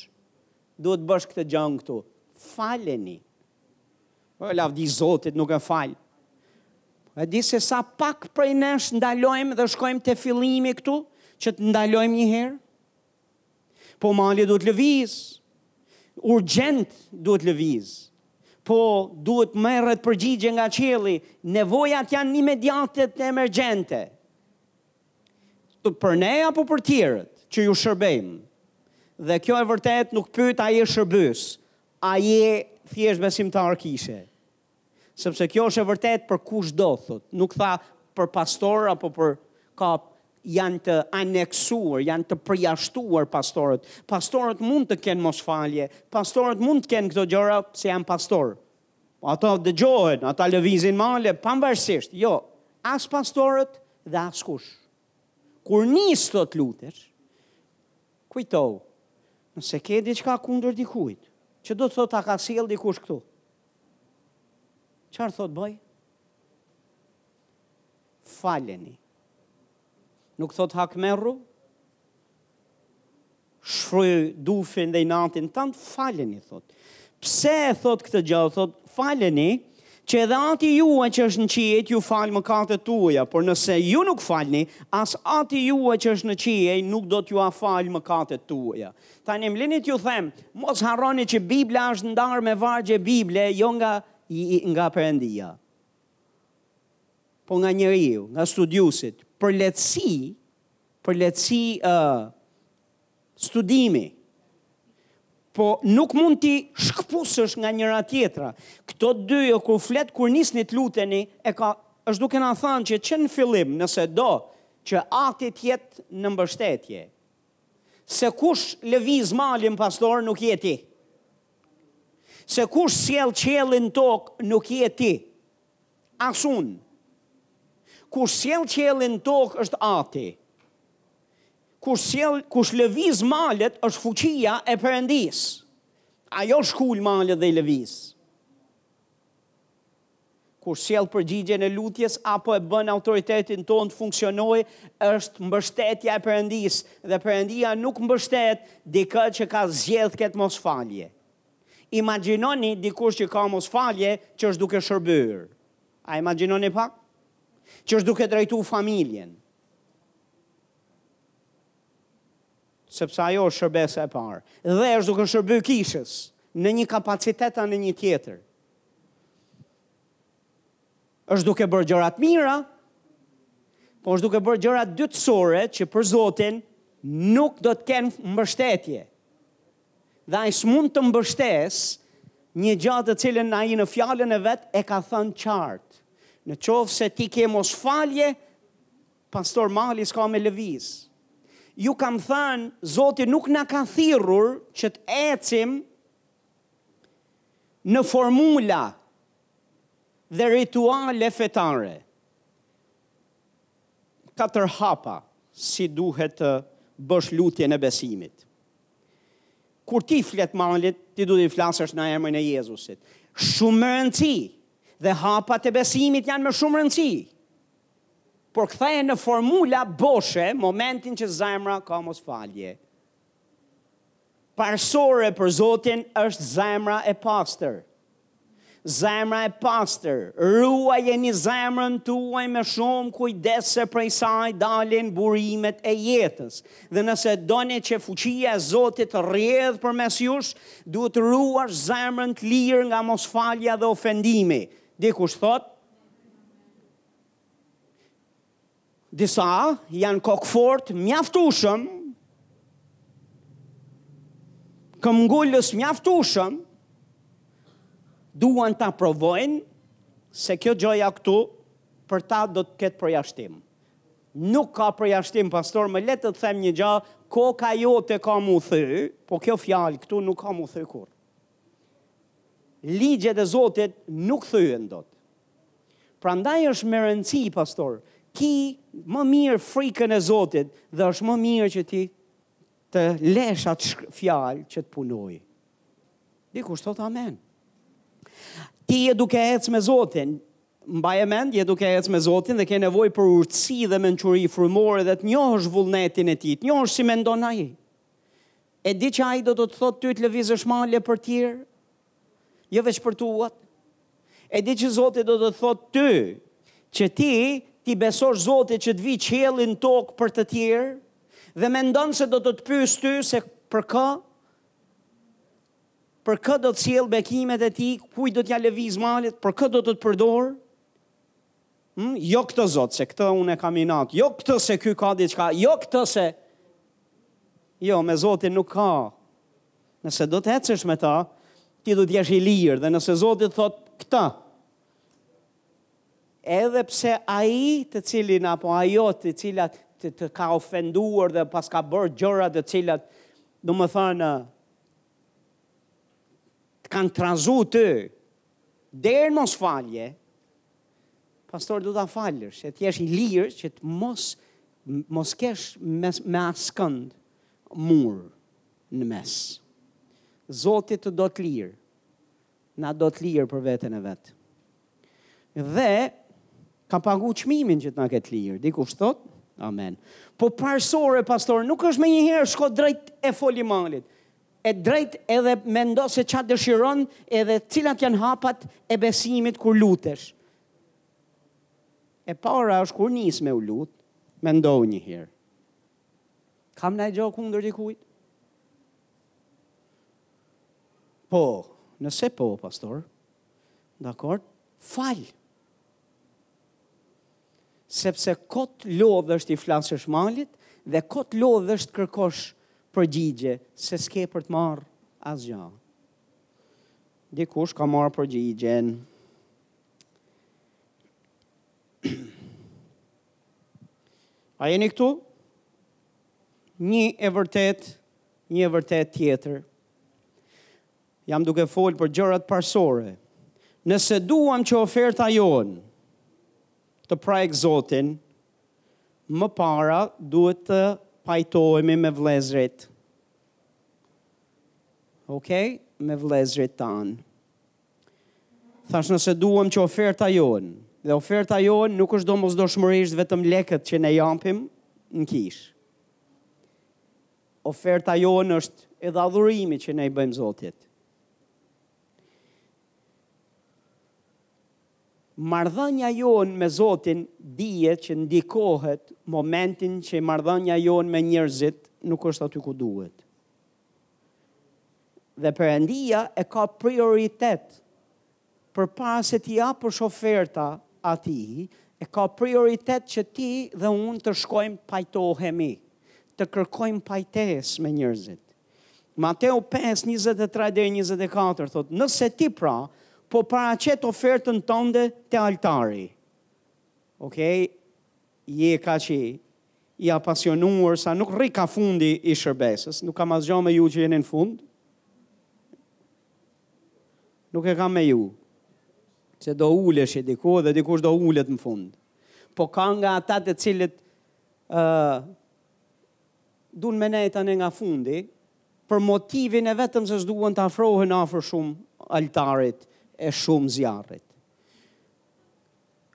duhet të bësh këtë gjënë këtu, Faleni. Po, lavdi Zotit, nuk e fal. Po, e di se sa pak prej nesh ndalojmë dhe shkojmë te fillimi këtu, që të ndalojmë njëherë? Po mali duhet lëviz. Urgjent duhet lëviz. Po duhet merret përgjigje nga qielli, nevojat janë imediate e emergjente. Për ne apo për tjerët që u shërbejmë. Dhe kjo e vërtet nuk pyet a je shërbyes, a je thjesht besimtar kishe. Sepse kjo është e vërtetë për kushdo, thotë. Nuk tha për pastorë apo për ka janë të aneksuar, janë të përjashtuar pastorët. Pastorët mund të kenë mosfalje, pastorët mund të kenë këto gjëra se janë pastorë. Ata dëgjohen, ata lëvizin male, pamvarsisht, jo, as pastorët dhe askush. Kur nis të lutesh, kujtohu, nëse ke diçka kundër dikujt, që do të thotë ta ka sjell dikush këtu. Çfarë thot boj? Faleni. Nuk thot hakmerru? Shfry dufin dhe inatin tënd, faleni, thot. Pse, thot këtë gjë, thot, faleni, që edhe Ati juaj që është në qiej t'ju falë mëkatet tuaja, por nëse ju nuk falni, as Ati juaj që është në qiej nuk do t'jua falë mëkatet tuaja. Tani më lini t'ju them, mos harroni që Bibla është ndarë me vargje Bible, jo nga, nga Perëndia. Po nga njeriu, nga studiuesit. Për lehtësi, për lehtësi uh, studimi, po nuk mund t'i shkëpusësh nga njëra-tjetra. Këto dy, jo kur flet, kur nisni të luteni, e ka, është duke na thënë që që në fillim, nëse do, që Ati të jetë në mbështetje, Se kush lëviz malin pastor nuk je ti. Se kush sjell qiellin n'tokë nuk je ti. As unë. Kush sjell qiellin n'tokë është Ati. Kush sjell kush lëviz malet është fuqia e Perëndisë. Ajo shkul malet dhe i lëviz. Kush sjell përgjigjen e lutjes apo e bën autoritetin tonë të funksionojë, është mbështetja e Perëndisë dhe Perëndia nuk mbështet dikë që ka zgjedh të ketë mosfalje. Imagjinoni dikush që ka mosfalje që është duke shërbyer. A imagjinoni pak? Që është duke drejtu familjen. Sepse ajo është shërbesa e parë. Dhe është duke shërby kishës në një kapacitet a në një tjetër. Është duke bërë gjëra të mira, por është duke bërë gjëra dytësore që për Zotin nuk do të kenë mbështetje. Dhe ai s'mund të mbështes një gja të cilën ai në fjalën e vet e ka thënë qartë. Në qoftë se ti ke mosfalje, pastor, mali s'ka me lëviz. Ju kam thënë, Zoti nuk na ka thirrur që të ecim në formula dhe rituale fetare, katër hapa si duhet të bësh lutjen e besimit. Kur ti i flet malit, ti duhet t'i flasësh në emrin e Jezusit. Shumë me rëndësi dhe hapat e besimit janë me shumë rëndësi. Por kthehen në formula boshe momentin që zemra ka mosfalje. Parësore për Zotin është zemra e pastër. Zemra e pastër, ruajeni zemrën tuaj me shumë kujdes se prej saj dalin burimet e jetës. Dhe nëse doni që fuqia e Zotit të rrjedh përmes jush, duhet të ruash zemrën të lirë nga mosfalja dhe ofendimi. Dikush thotë, Disa janë kokëfort mjaftushëm, këmngulës mjaftushëm, duan ta provojnë se kjo gjaja këtu për ta do të ketë përjashtim. Nuk ka përjashtim, pastor, më le të të them një gja, koka jote ka mu thy, po kjo fjalë këtu nuk ka mu thy kur. Ligjet e Zotit nuk thyhen dot. Prandaj është me rëndësi, pastor, ki më mirë frikën e Zotit dhe është më mirë që ti të lesh atë fjalë që të punojë. Dikush thot amen. Ti je duke ecë me Zotin, mbaje mend, je duke ecë me Zotin dhe ke nevojë për urtësi dhe mençuri frymore dhe të njohësh vullnetin e tij, të njohësh si mendon ai. E di që ai do të të thotë ty të lëvizësh male për tjerë, jo veç për tuat. E di që Zoti do të të thotë ty që ti t'i besosh Zotit që të vijë qielli në tokë për të tjerë dhe mendon se do të të pyesë ty se për ka për ka do të sjellë bekimet e tij, kujt do t'ja lëviz malet, për ka do të të përdorë? Hm, jo këtë zot, se këtë unë e kam inat, jo këtë se ky ka diçka, jo këtë se... Jo, me zotin nuk ka. Nëse do të ecesh me ta, ti do të jesh i lirë, dhe nëse zoti thot këta, edhe pse ai të cilin apo ajo të cilat të, të ka ofenduar dhe pastaj ka bërë gjëra të cilat, domethënë, të kanë trazu ty, deri në mosfalje, Pastor do ta falësh, që të jesh i lirë që të mos mos kesh me, me askënd mur në mes. Zoti të do të lirë. Na do të lirë për veten e vet. Dhe ka pagu çmimin që të na ketë të lirë. Dikush thot, amen. Po parsore pastor, nuk është menjëherë shko drejt e foli malit. e drejtë edhe mendo se ça dëshiron edhe cilat janë hapat e besimit kur lutesh. E para është kur nis me u lut, mendohu një herë. Kam naj gja kundër dikujt? Po, nëse po, pastor, dakord, fal. Sepse kot lodhesh t'i flasësh malit dhe kot lodhesh të kërkosh përgjigje se s'ke për të marrë asgjë. Dikush ka marrë përgjigjen. A jeni këtu? Një e vërtet, një e vërtet tjetër. Jam duke folë për gjërat parësore. Nëse duam që oferta jonë të prekë Zotin, më parë duhet të pajtohemi me vëllezërit. Okej, me vëllezërit tanë. Thash nëse duam që oferta jonë, dhe oferta jonë nuk është domosdoshmërisht vetëm lekët që ne japim në kishë. Oferta jonë është edhe adhurimi që ne i bëjmë Zotit. Marrëdhënia jonë me Zotin dihet që ndikohet momentin që marrëdhënia jonë me njerëzit nuk është aty ku duhet. Dhe Perëndia e ka prioritet Përpara se ti japësh oferta atij, e ka prioritet që ti dhe unë të shkojmë pajtohemi, të kërkojmë pajtesë me njerëzit. Mateu pesë, njëzet e tre deri njëzet e katër thotë, nëse ti pra po paraqet ofertën tënde te altari, okay, je kaq i apasionuar sa nuk rri ka fundi i shërbesës, nuk kam asgjë me ju që jeni në fund. Nuk e kam me ju. Se do ulesh diku dhe dikush do ulet në fund. Po ka nga ata të cilët uh, dun me nejt andej nga fundi, për motivin e vetëm se s'duan të afrohen afër shumë altarit e shumë zjarrit.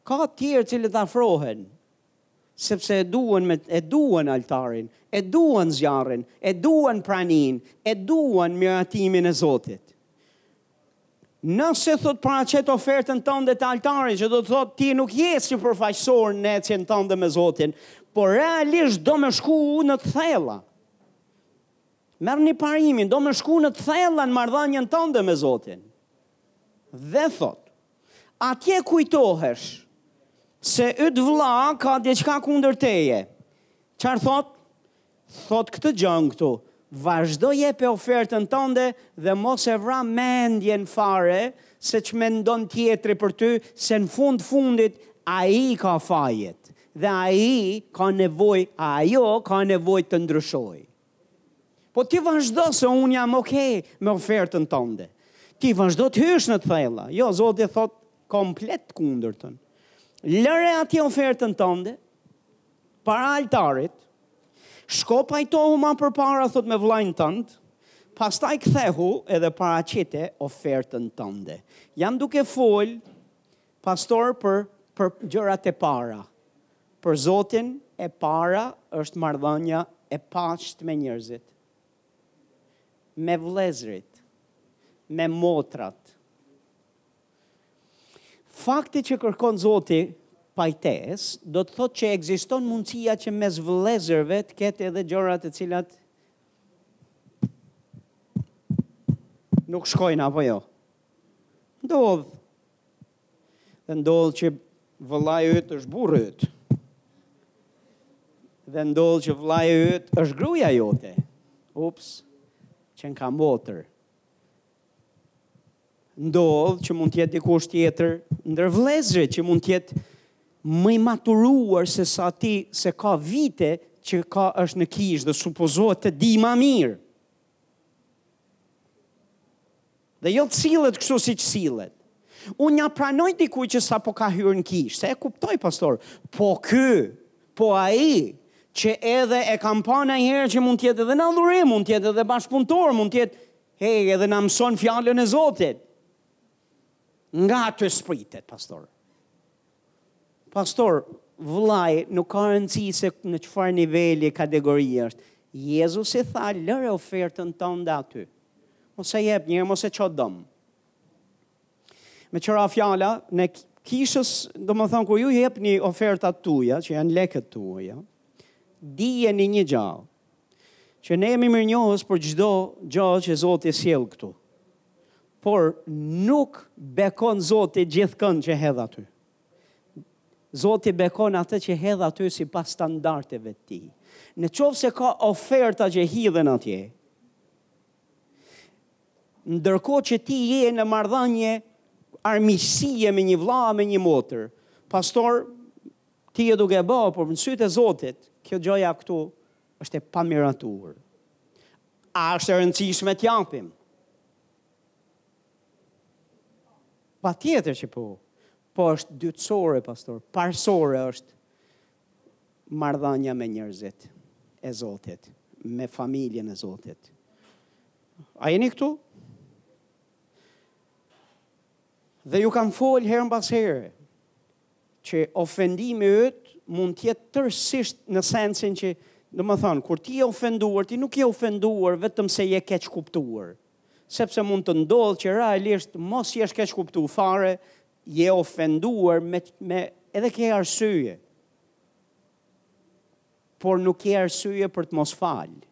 Ka tjerë të cilët afrohen, Sepse e duan me e duan altarin, e duan zjarrin, e duan praninë, e duan miratimin e Zotit. Nëse thot paraqet ofertën tënde te altari, që do të thot ti nuk je sipërfaqësor në ecjen tënde me Zotin, por realisht do me shku në të thella. Merreni parimin, do me shku në të thella në marrëdhënien tënde me Zotin. Dhe thot, Atje kujtohesh se yt vlla ka diçka kundër teje. Çfarë thotë? Thotë këtë gjënë këtu, vazhdo jepe ofertën tënde dhe mos e vra mendjen fare se ç'mendon tjetri për ty se në fund fundit ai ka fajet dhe ai ka nevojë, ajo ka nevojë të ndryshojë. Po ti vazhdo se unë jam ok me ofertën tënde. Ti vazhdo të hysh në të thella. Jo, Zoti thot komplet të kundërtën. Lëre atje ofertën tënde para altarit. Shko pajtohu më përpara thot me vëllain tënd. Pastaj kthehu edhe paraqite ofertën tënde. Jam duke fol pastor për për gjërat e para. Për Zotin, e para është marrëdhënia e paqtë me njerëzit, me vëllezërit, me motrat. Fakti që kërkon Zoti pajtesë, do të thotë që ekziston mundësia që mes vëllezërve të ketë edhe gjëra të cilat nuk shkojnë apo jo. Ndodh. Dhe ndodh që vëllai yt është burri yt. Dhe ndodh që vëllai yt është gruaja jote. Ups. Që e ka motër. Ndodh që mund të jetë dikush tjetër ndër vëllezërit që mund të jetë më i maturuar se sa ti, se ka vite që ka është në kishë dhe supozohet të di më mirë. Dhe jo të sillet kështu siç sillet. Unë ia pranoj dikujt që sapo ka hyrë në kishë, se e kuptoj, pastor, po ky, po ai, që edhe e kam pa nganjëherë që mund të jetë edhe në adhurim, mund të jetë edhe bashkëpunëtor, mund të jetë, hej, edhe na mëson fjallën e Zotit. Nga ata s'pritet, pastor. Pastor, vëllai, nuk ka rëndësi se në çfarë niveli kategori është. Jezusi tha, lëre ofertën tënde aty. Mos e jep njëherë, mos e ço dëm. Me tjera fjalë, ne kishës, domethënë, kur ju jepni ofertat tuja, që janë leket tuja, dijeni një gjë, Që ne jemi mirënjohës për çdo gjë që Zoti sjell këtu. Por nuk bekon Zoti gjithkënd që hedh aty. Zoti bekon atë që hedh aty sipas standardeve të tij. Në qoftë se ka oferta që hidhen atje, ndërkohë që ti je në marrëdhanie armiqësie me një vlla, me një motër, pastor, Ti je duke e bë, por në sytë e Zotit, kjo gjëja këtu është e pamiratuar. A është e rëndësishme të japim? Patjetër që po, po është dytësore, pastor, parësore është marrëdhania me njerëzit e Zotit, me familjen e Zotit. A jeni këtu? Dhe ju kam folë herë mbas here, që ofendimi yt mund të jetë tërësisht në sensin që, domethënë, kur ti je ofenduar, ti nuk je ofenduar vetëm se je keqkuptuar. Sepse mund të ndodhë që realisht mos jesh keqkuptu fare, je ofenduar me, me edhe ke arsye. Por nuk ke arsye për të mos falë.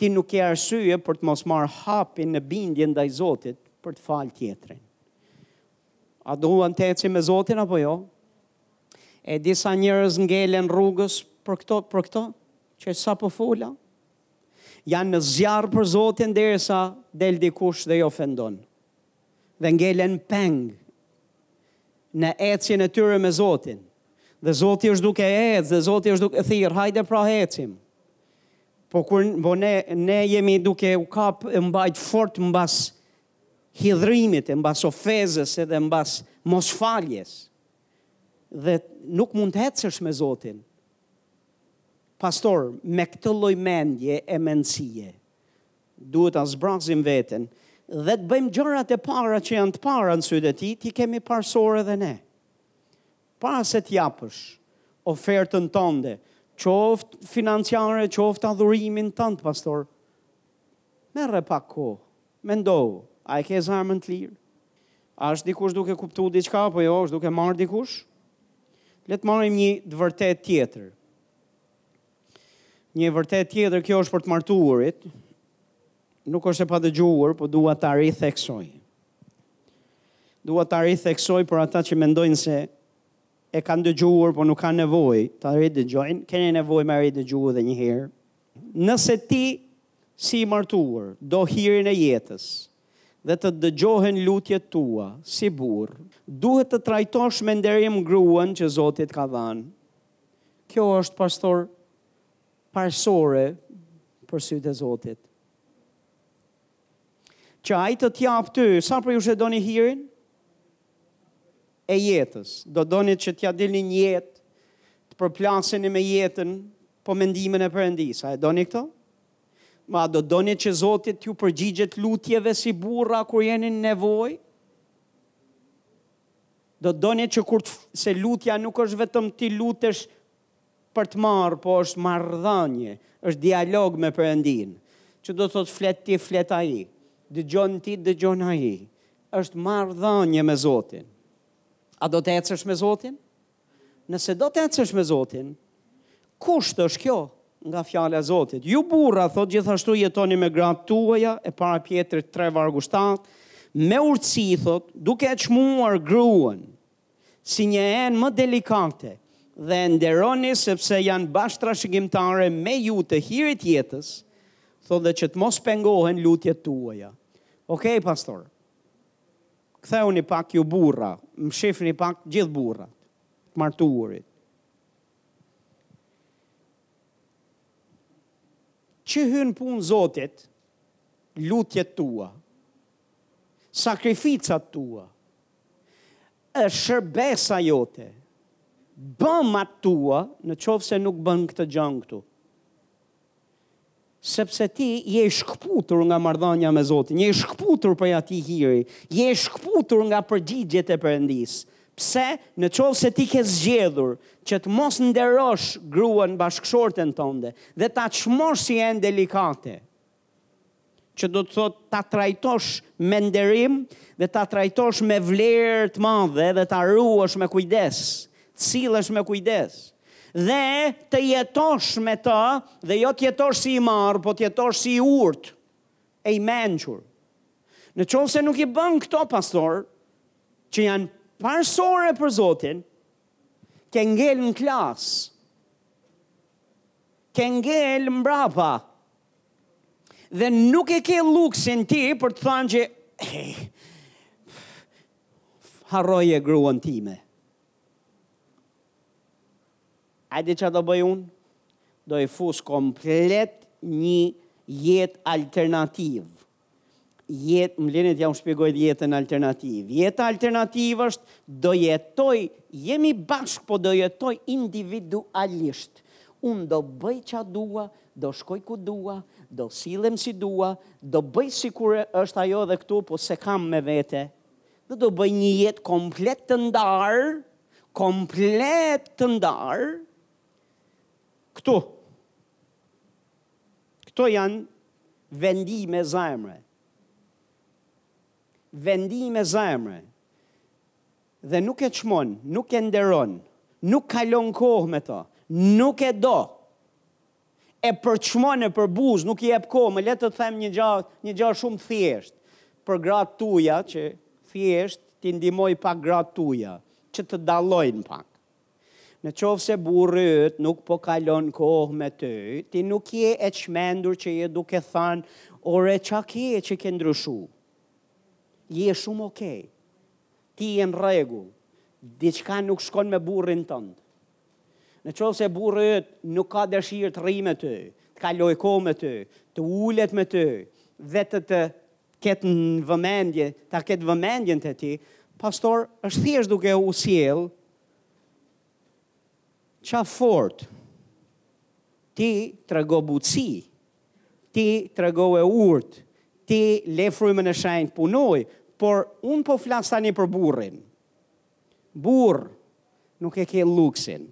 Ti nuk ke arsye për të mos marrë hapin në bindje ndaj Zotit për të falë tjetrin. A duan të ecim me Zotin apo jo? E di sa njerëz ngelen rrugës për këto, për këto, që sapo fola. Janë në zjarr për Zotin derisa del dikush dhe i ofendon. Dhe ngelen peng në ecjen e tyre me Zotin. Dhe Zoti është duke ec, dhe Zoti është duke thirr, hajde pra ecim. Po kur po ne ne jemi duke u kap mbajt fort mbas hidhrimit e mbas ofendës edhe mbas mosfaljes dhe nuk mund të ecësh me Zotin pastor me këtë lloj mendje e mendësie duhet ta zbrazim veten dhe të bëjmë gjërat e para që janë të para në sytë e tij t'i kemi parësore edhe ne para se të japësh ofertën tënde qoftë financiare qoftë adhurimin tënd pastor merre pak kohë Mendo, a e ke zemrën të lirë? A është dikush duke kuptu diçka, apo jo, është duke marrë dikush? Le të marrim një të vërtetë tjetër. Një të vërtetë tjetër, kjo është për të martuarit, nuk është e padëgjuar, po dua ta ritheksoj. Dua ta ritheksoj për ata që mendojnë se E kanë dëgjuar, por nuk kanë nevojë ta ridëgjojnë. Keni nevojë me e ridëgju edhe një herë. Nëse ti si i martuar do hirin e jetës dhe të dëgjohen lutjet tua si burrë, duhet të trajtosh me nderim gruan që Zoti të ka dhënë. Kjo është pastor parësore për sytë e Zotit. Që ai të ta japë ty, sa prej jush e doni hirin e jetës? Do donit që t'ia dilni në jetë, të përplaseni me jetën, po me ndihmën e Perëndisë. A e doni këto? A do donit që Zoti t'ju përgjigjet lutjeve si burra kur jeni në nevojë? Do donit që kur se lutja nuk është vetëm t'i lutesh për të marrë po është marrëdhënie, është dialog me Perëndinë, që do të thotë flet ti, flet ai, dëgjon ti, dëgjon ai, është marrëdhënie me Zotin. A do të ecësh me Zotin? Nëse do të ecësh me Zotin, kusht është kjo nga fjala e Zotit. Ju burra thotë gjithashtu jetoni me gratë tuaja e para Pjetrit 3 vargu 7 me urtësi thotë duke e çmuar gruan si një enë më delikate dhe e nderoni sepse janë bashkëtrashëgimtare me ju të hirit të jetës, thotë dhe që të mos pengohen lutjet tuaja. Ok, pastor. Kthehuni pak ju burra, më shifni pak gjithë burrat, të martuarit. Ç'i hyjnë punë Zotit, lutjet tua, Sakrificat tua, shërbesa jote, bëmat tua, në qovë se nuk bën këtë gjënë këtu. Sepse ti je i shkëputur nga marrëdhënia me Zotin, je i shkëputur prej atij hiri, je i shkëputur nga përgjigjet e Perëndisë. Pse në qoftë se ti ke zgjedhur që të mos nderosh gruan bashkëshorten tënde dhe ta çmosh si enë delikate, që do të thotë ta trajtosh me nderim dhe ta trajtosh me vlerë të madhe dhe ta ruash me kujdes, të sillesh me kujdes dhe të jetosh me të dhe jo të jetosh si i marrë, po të jetosh si i urtë e i mençur. Në qoftë se nuk i bën këto pastor, që janë parësore për Zotin, ke ngel në klasë, ke ngel mbrapa, Dhe nuk e ke luksin ti për të thënë që hey, harroje gruan time. A di ça do bëj unë? Do i fus komplet një jetë alternative. Jetë, më le t'jua shpjegoj jetën alternative. Jeta alternative është do jetoj, jemi bashkë, po do jetoj individualisht. Unë do bëj ça dua, do shkoj ku dua, do sillem si dua, do bëj sikur është ajo edhe këtu, po s'e kam me vete. Dhe do bëj një jetë komplet të ndarë, komplet të ndarë, këtu. Këto janë vendime zemre. Vendime zemre. Dhe nuk e çmon, nuk e nderon, nuk kalon kohë me to, nuk e do. E përçmon e përbuz, nuk i jep kohë, më le të them një gjë, një gjë shumë thjesht për gratë tuaja që thjesht t'i ndihmoj pak gratë tuaja që të dallojnë pak. Në qoftë se burri yt nuk po kalon kohë me ty, ti nuk je e çmendur që je duke thënë ore ça ke që ke ndryshu. Je shumë ok. Ti je në rregull. Diçka nuk shkon me burrin tënd. Në qoftë se burri yt nuk ka dëshirë të rri me ty, të kaloj kohë me ty, të ulet me ty dhe të të ketë në vëmendje, ta ketë vëmendjen te ti, pastor është thjesht duke u sjell ca fort. Ti trego butësi. Ti trego e urtë. Ti le frymën e shenjtë të punojë, por un po flas tani për burrin. Burrë nuk e ke luksin.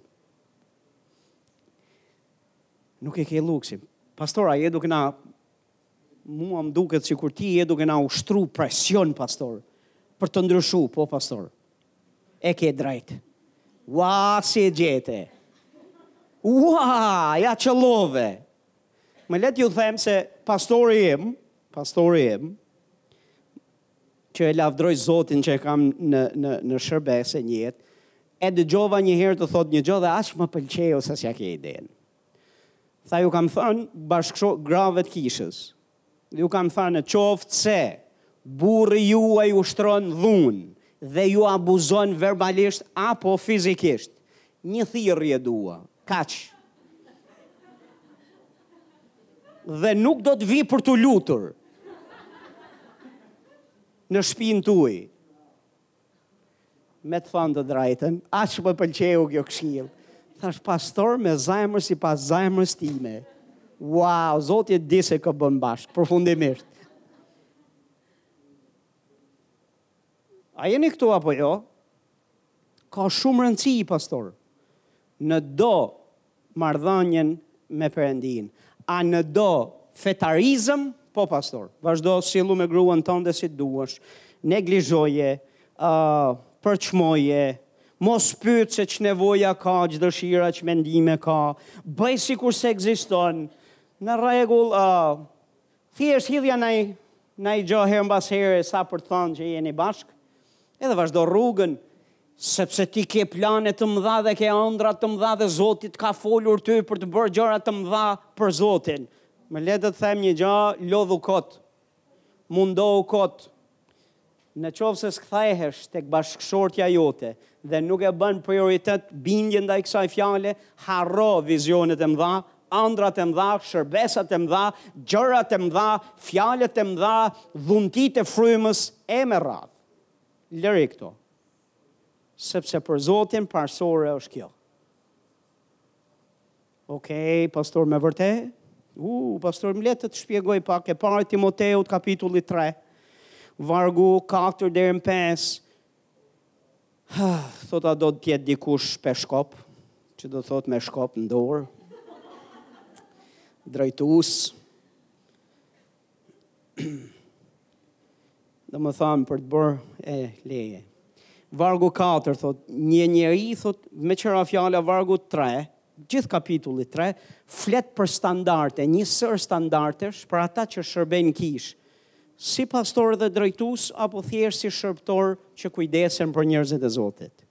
Nuk e ke luksin. Pastor, a je duke na Mua më duket sikur ti je duke na ushtru presion pastor, për të ndryshu, po pastor. E ke drejt. Ua, si e gjete. Ua, ia qëllove. Më le t'ju them se pastori im, pastori im, që e lavdroj Zotin që e kam në, në, në shërbesë një jetë, e dëgjova një herë tu thënë një gjë dhe aq më pëlqeu sa s'ia ke idenë. Tha ju kam thënë bashkësho grave të kishës. Ju kam thënë në qoftë se burri juaj ushtron dhunë dhe ju abuzon verbalisht apo fizikisht, një thirrje dua, kaq. Dhe nuk do të vij për t'u lutur në shtëpinë tuaj. Me të thënë të drejtën, aq më pëlqeu kjo këshillë. Thashë pastor me zemër sipas zemrës time. Wow, Zoti e di se kë bën bashkë, përfundimisht. A jeni këtu apo jo? Ka shumë rëndësi, pastor. Në do marrëdhënien me Perëndinë. A në do fetarizëm? Po pastor, vazhdo sillu me gruan tënde si të duash, neglizhoje, ë përçmoje, mos pyet se ç'nevoja ka, ç'dëshira, ç'mendime ka, bëj sikur s'ekziston, në rregull, ë Thjesht hidhja naj naj gjë herë mbas here sa për të thënë që jeni bashkë, edhe vazhdo rrugën, sepse ti ke plane të mëdha dhe ke ëndra të mëdha dhe Zoti të ka folur ty për të bërë gjëra të mëdha për Zotin. Më le të të them një gjë, lodhu kot. Mundohu kot. Në qoftë se s'kthehesh tek bashkëshortja jote dhe nuk e bën prioritet bindjen ndaj kësaj fjale, harro vizionet e mëdha, ëndrrat e mëdha, shërbesat e mëdha, gjërat e mëdha, fjalët e mëdha, dhuntitë e frymës e me radhë. Lëri këto. Sepse për Zotin parësore është kjo. Ok, pastor, me vërte? U, pastor, më le të të shpjegoj pak e para Timoteut kapitulli 3, vargu 4 deri në 5, ha, thotë a do të jetë dikush peshkop, që do thotë me shkop në dorë, drejtues, Domethënë për të bërë, e leje. Vargu 4, thotë, një njeri, thotë, meqë ra fjala vargu 3, gjithë kapitulli 3, flet për standarte, një sërë standartesh për ata që shërbejnë në kishë, si pastor dhe drejtues, apo thjesht si shërbëtor që kujdesen për njerëzit e Zotit.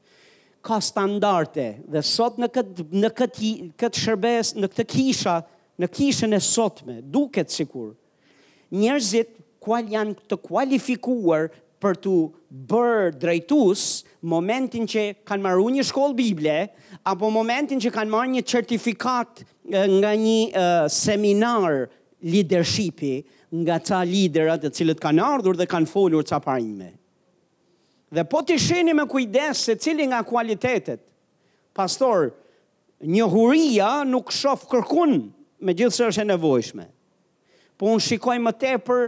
Ka standarte dhe sot në këtë, në këtë, këtë shërbesë, në këtë kisha, Në kishën e sotme, duket sikur njerëzit kual janë të kualifikuar për t'u bërë drejtues momentin që kanë marrë një shkollë bible apo momentin që kanë marrë një certifikatë nga një uh, seminar leadershipi nga ca lidera të cilët kanë ardhur dhe kanë folur ca parime. Dhe po t'i shihni me kujdes secili nga kualitetet, pastor, Njohuria nuk shof kërkund, megjithëse është e nevojshme. Po unë shikoj më tepër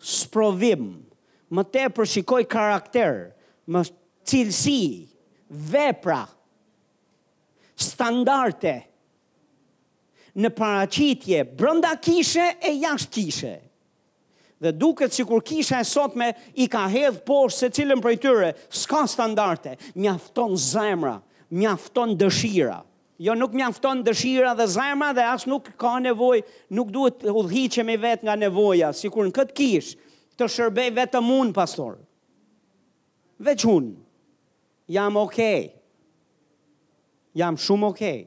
sprovim, më tepër shikoj karakter, më cilësi, vepra, standarte në paraqitje brenda kishe e jashtë kishe. Dhe duket sikur kisha e sotme i ka hedh poshtë secilën prej tyre, s'ka standarte, mjafton zemra, mjafton dëshira. Jo nuk mjafton dëshira dhe zemra dhe as nuk ka nevojë, nuk duhet të udhëhiqemi veç nga nevoja, sikur në këtë kishë të shërbej vetëm unë pastor. Veç unë. Jam okay. Jam shumë okay.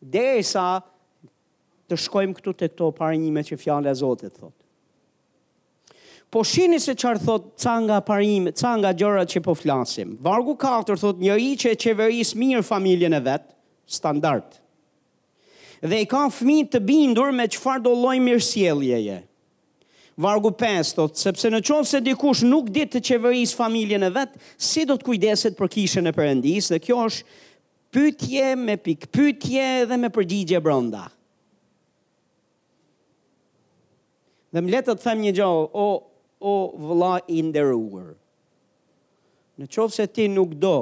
Derisa Të shkojmë këtu te këto parime që fjala e Zotit thotë. Po shihni se çfarë thotë ca nga parime, ca nga gjërat që po flasim. Vargu 4 thotë njeri që e qeveris mirë familjen e vet, standard. Dhe i ka fëmijë të bindur me çfarëdo lloj mirësjelljeje. Vargu 5 thotë, sepse në qoftë se dikush nuk di të qeverisë familjen e vet, si do të kujdeset për kishën e Perëndisë, dhe kjo është Pyetje me pikëpyetje dhe me përgjigje brenda. Dhe më le të të them një gja, o o vëlla i nderuar. Në qoftë se ti nuk do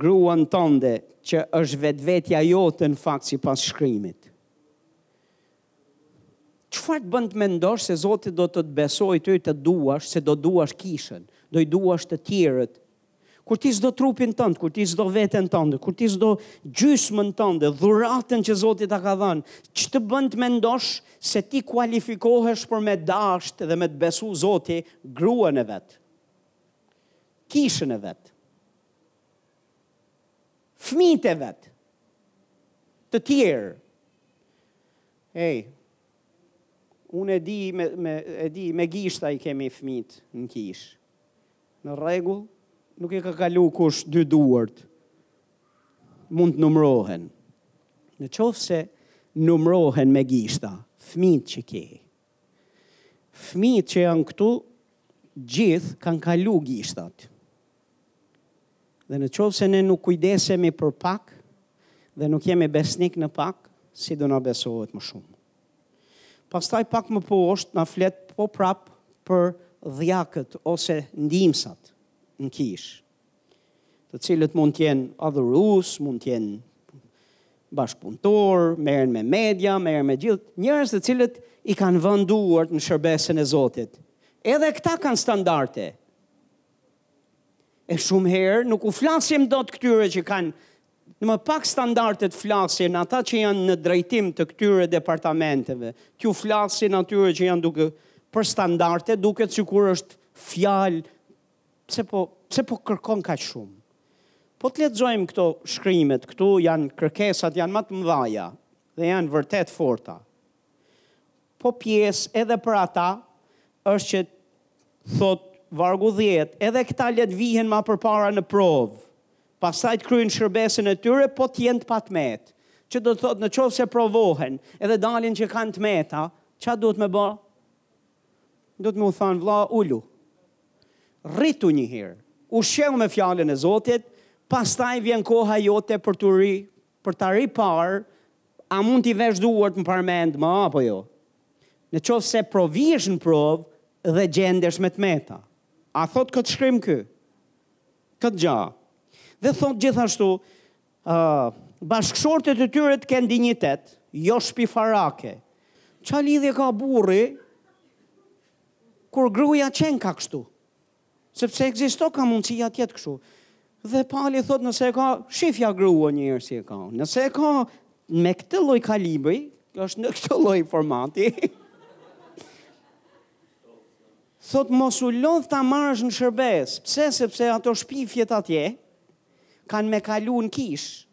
gruan tande që është vetvetja jote në fakt sipas shkrimit. Çfarë të bën të mendosh se Zoti do të të besojë ty të duash, se do duash kishën, do i duash të tjerët? Kur ti s'do trupin tand, kur ti s'do veten tande, kur ti s'do gjysmën tande, dhuratën që Zoti ta ka dhanë, ç'të bën të mendosh se ti kualifikohesh për me dashtë dhe me të besu Zoti gruan e vet? Kishën e vet? fëmijët e vet, të tjerë. Ej, unë e di me, me, e di, me gishta i kemi fëmijët në kishë. Në rregull, nuk i ka kalu kush dy duart, mund të numrohen. Në qoftë se numrohen me gishta, fëmijët që ke. Fëmijët që janë këtu, gjithë kanë kalu gishtat. Dhe në qoftë se ne nuk kujdesemi për pak, dhe nuk jemi besnik në pak, si do na besohet më shumë. Pastaj pak më poshtë na flet po prap për dhjakët ose ndihmësat në kishë, të cilët mund të jenë adhurues, mund të jenë bashkëpunëtorë, merren me media, merren me gjithë, njerëz të cilët i kanë vënë duart në shërbesën e Zotit. Edhe këta kanë standarte, E shumë herë nuk u flasim dot këtyre që kanë më pak standartet flasin ata që janë në drejtim të këtyre departamenteve. Kur u flasin atyre që janë duke për standarte duket sikur është fjalë pse po pse po kërkon kaq shumë. Po të lexojmë këto shkrimet, këtu janë kërkesat janë ma të mdhaja dhe janë vërtet forta. Po pjesë edhe për ata është që thotë vargu dhjetë, edhe këta le të vihen ma përpara në provë, pastaj të kryejnë shërbesën e tyre po të jenë të patëmetë. Që do të thotë në qoftë se provohen edhe dalin që kanë të meta, ça duhet me ba? Duhet me u thanë vlla ulu. Rritu një herë, ushqeu me fjalën e Zotit, pastaj vjen koha jote për të ri Për ta riparë, a mund t'i vësh duart në parmendë ma apo jo? Në qoftë se po vihesh në provë dhe gjendesh me të meta, a thotë këtë shkrim ky? Këtë gja. Dhe thotë gjithashtu, ë, bashkëshortet e tyre të kenë dinjitet, jo shpifarake. Ça lidhje ka burri kur gruja qenka kështu? Sepse ekzistoka mundësia të jetë kështu. Dhe Pali thot nëse ka, shifja gruan një herë si e ka. Nëse e ka me këtë lloj kalibri, është në këtë lloj formati. thot mos u lodh ta marrësh në shërbes. Pse? Sepse ato shpifjet atje kanë me kalu në kish.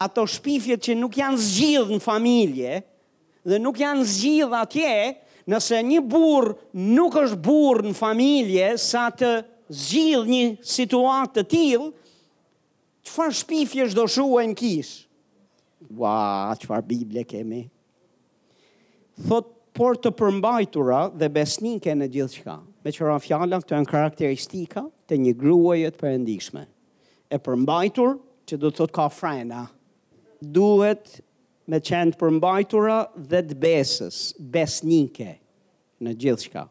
Ato shpifjet që nuk janë zgjidh në familje, dhe nuk janë zgjidh atje nëse një burrë nuk është burrë në familje sa të zgjidhë një situatë të tillë çfarë shpifjesh do shuajë në kishë ua çfarë bible kemi thot por të përmbajtura dhe besnike në gjithçka me qëra fjala këto janë karakteristika të një gruaje të perëndishme e përmbajtur që do të thot ka frena duhet Me qenë të përmbajtura dhe të besës, besnike në gjithçka.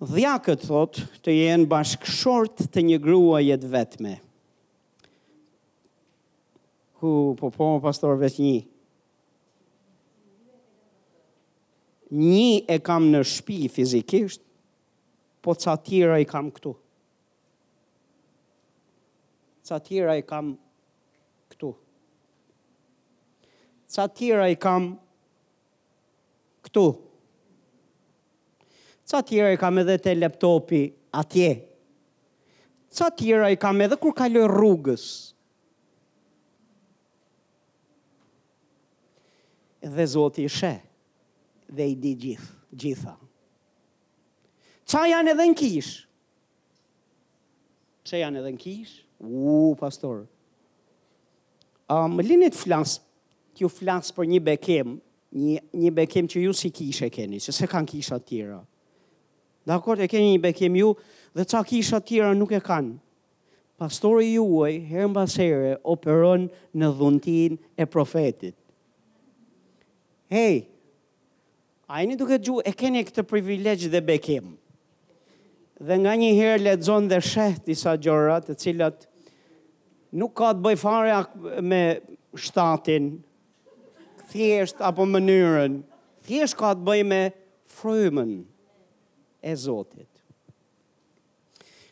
Dhjakët thot të jenë bashkëshortë të një gruaje të vetme. Hu po po pastor veç një. Një e kam në shpi fizikisht, po ca tjera i kam këtu. Ca tjera i kam këtu. Ca tjera i kam këtu. Ca tjera i kam edhe te laptopi atje. Ca tjera i kam edhe kur kaloj rrugës. Dhe Zoti i sheh dhe i di gji, gjitha. Ca janë edhe në kishë? Ca janë edhe në kishë? Uuu, pastor. A, më lini t'flas, t'ju flas për një bekim, një, një bekim që ju si kishë e keni, që s'e kanë kisha tjera. Dakord e keni një bekim ju, dhe ca kisha tjera nuk e kanë. Pastori juaj, herë mbas here, operon në dhuntinë e profetit. Hej, A jeni duke dëgju, e keni këtë privilegj dhe bekim dhe nganjëherë lexon dhe sheh disa gjëra të cilat nuk ka të bëjë fare me shtatin thjesht apo mënyrën thjesht ka të bëjë me frymën e Zotit.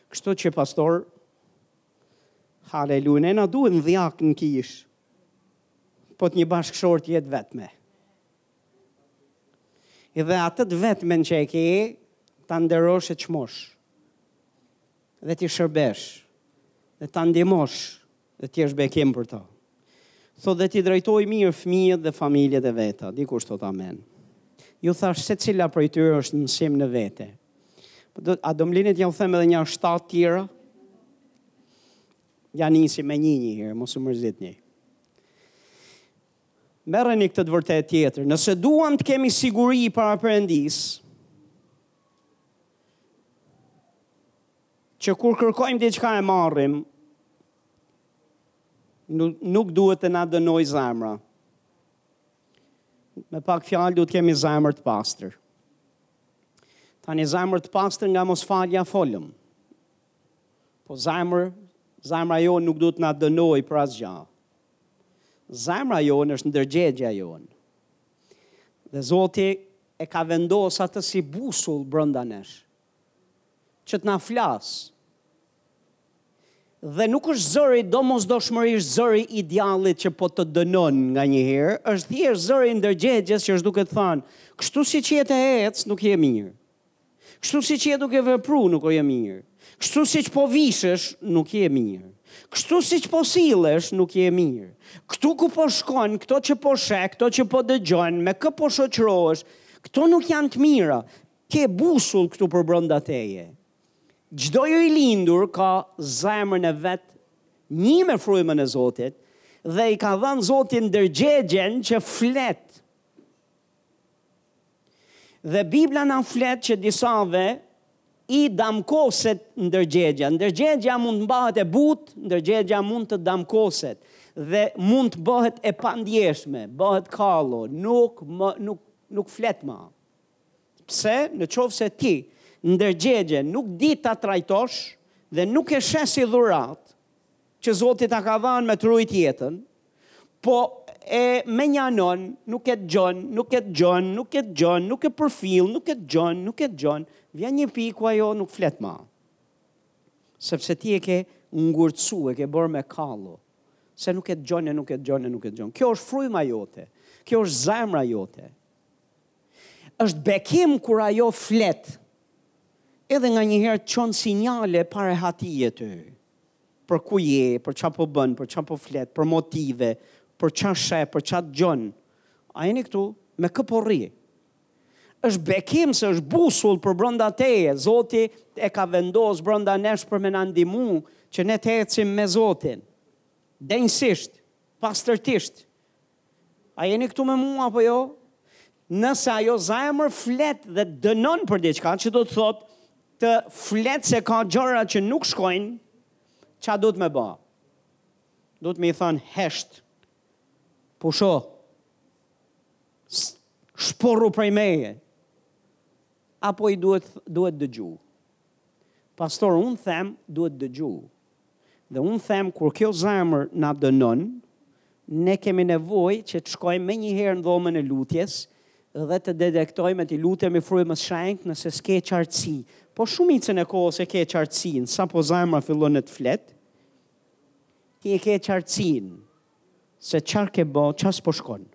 Kështu që pastor, haleluja, ne na duhet një dhjak në kishë, po të një bashkëshorte të vetme. Dhe atë të vetmen që e ke, ta nderosh e çmosh. Dhe t'i shërbesh. Dhe ta ndihmosh dhe t'i jesh bekim për të. Thotë dhe t'i drejtojë mirë fëmijët dhe familjet e veta. Dikush thotë amen. Ju thashë secila prej tyre është mësim më vete. Po do, a do më lini t'jua them edhe një shtatë tjera? Ja nisi me një një herë, mos u mërzitni. Merreni këtë të vërtetë tjetër, nëse duam të kemi siguri para Perëndisë, që kur kërkojmë diçka e marrim, nuk duhet të na dënojë zemra. Me pak fjalë duhet kemi zemër të pastër. Tani zemër të pastër nga mosfalja folëm. Po zemër, zemra jonë nuk duhet na dënojë për asgjë. Zemra jonë është ndërgjegja jonë. Dhe Zoti e ka vendosë atë si busull brënda nesh. Që të na flasë. Dhe nuk është zëri, domosdoshmërish zëri i djallit që po të dënon nganjëherë, është thjesht zëri i ndërgjegjes që është duke të thanë, kështu siç je tue ecë, nuk je mirë. Kështu siç je duke vepru nuk je mirë. Kështu siç po vishesh nuk je mirë. Kështu siç po sillesh nuk je mirë. Këtu ku po shkon, këto që po sheh, këto që po dëgjon, me kë po shoqërohesh, këto nuk janë të mira. Ke busull këtu përbrenda teje. Çdo i rilindur ka zemrën e vet nji me frymën e Zotit dhe i ka dhënë Zoti ndërgjegjen që flet. Dhe Bibla na flet që disave i damkoset ndërgjegja. Ndërgjegja mund të mbahet e butë, ndërgjegja mund të damkoset dhe mund të bëhet e pandjeshme, bëhet kallo, nuk më, nuk nuk flet më. Pse? Në qoftë se ti ndërgjegjen nuk di ta trajtosh dhe nuk e sheh si dhuratë, Që zoti ta ka dhanë me të rujt jetën po e mënjanon nuk e dëgjon nuk e dëgjon nuk e dëgjon nuk e përfill nuk e dëgjon nuk e dëgjon vjen një pikë ku ajo nuk flet më sepse ti e ke ngurtësu e ke bërë me kallo se nuk e dëgjon e nuk e dëgjon e nuk e dëgjon kjo është fryma jote kjo është zemra jote është bekim kur ajo flet edhe nganjëherë çon sinjale parehatie ty për ku je, për çfarë po bën, për çfarë po flet, për motive, për çfarë sheh, për çfarë dëgjon. A jeni këtu? Me kë po rri? Është bekim se është busull përbrenda teje. Zoti e ka vendos brenda nesh për me na ndihmu që ne të ecim me Zotin. Denjësisht, pastërtisht, A jeni këtu me mua apo jo? Nëse ajo zemër flet dhe dënon për diçka, që do të thotë të flet se ka gjëra që nuk shkojnë, ça duhet me ba? Duhet me i thanë hesht, pusho, shporru prej meje, apo i duhet, duhet dëgju. Pastor, unë them, duhet dëgju. Dhe unë them kur kjo zemër na dënon, ne kemi nevojë që të shkojmë menjëherë në dhomën e lutjes dhe të detektojmë e t'i lutemi frymës shenjtë nëse s'ke qartësi. Po shumicën e kohës e ke qartësinë, sapo zemra fillon të flet, ti e ke qartësinë se çfarë ke bë, çfarë s'po shkon.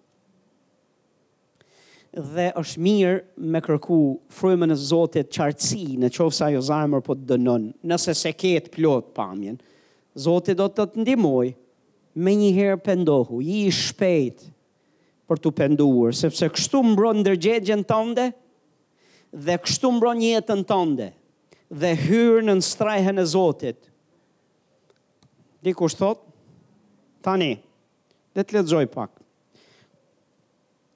Dhe është mirë me kërku frymën e Zotit qartësi në qoftë se ajo zemër po të dënon, nëse s'e ke të plotë pamjen, Zoti do të të ndihmojë, menjëherë pendohu, ji i shpejtë për t'u penduar, sepse kështu mbron ndërgjegjen tënde dhe kështu mbron jetën tënde dhe hyr nën strehën e Zotit. Dikush thotë, tani, le të lexoj pak.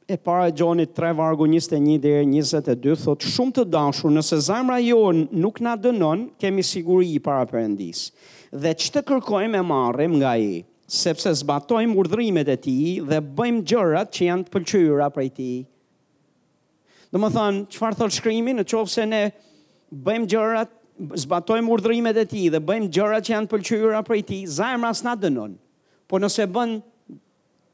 e para e Gjonit 3 vargu 21 deri 22 thotë shumë të dashur nëse zemra jonë nuk na dënon kemi siguri para Perëndisë dhe ç'të kërkojmë e marrim nga ai sepse zbatojmë urdhërimet e tij dhe bëjmë gjërat që janë të pëlqyera prej tij. Domethënë, çfarë thotë shkrimi në qoftë se ne bëjmë gjërat zbatojmë urdhërimet e tij dhe bëjmë gjërat që janë të pëlqyera prej tij, zemra s'na dënon. Po nëse bën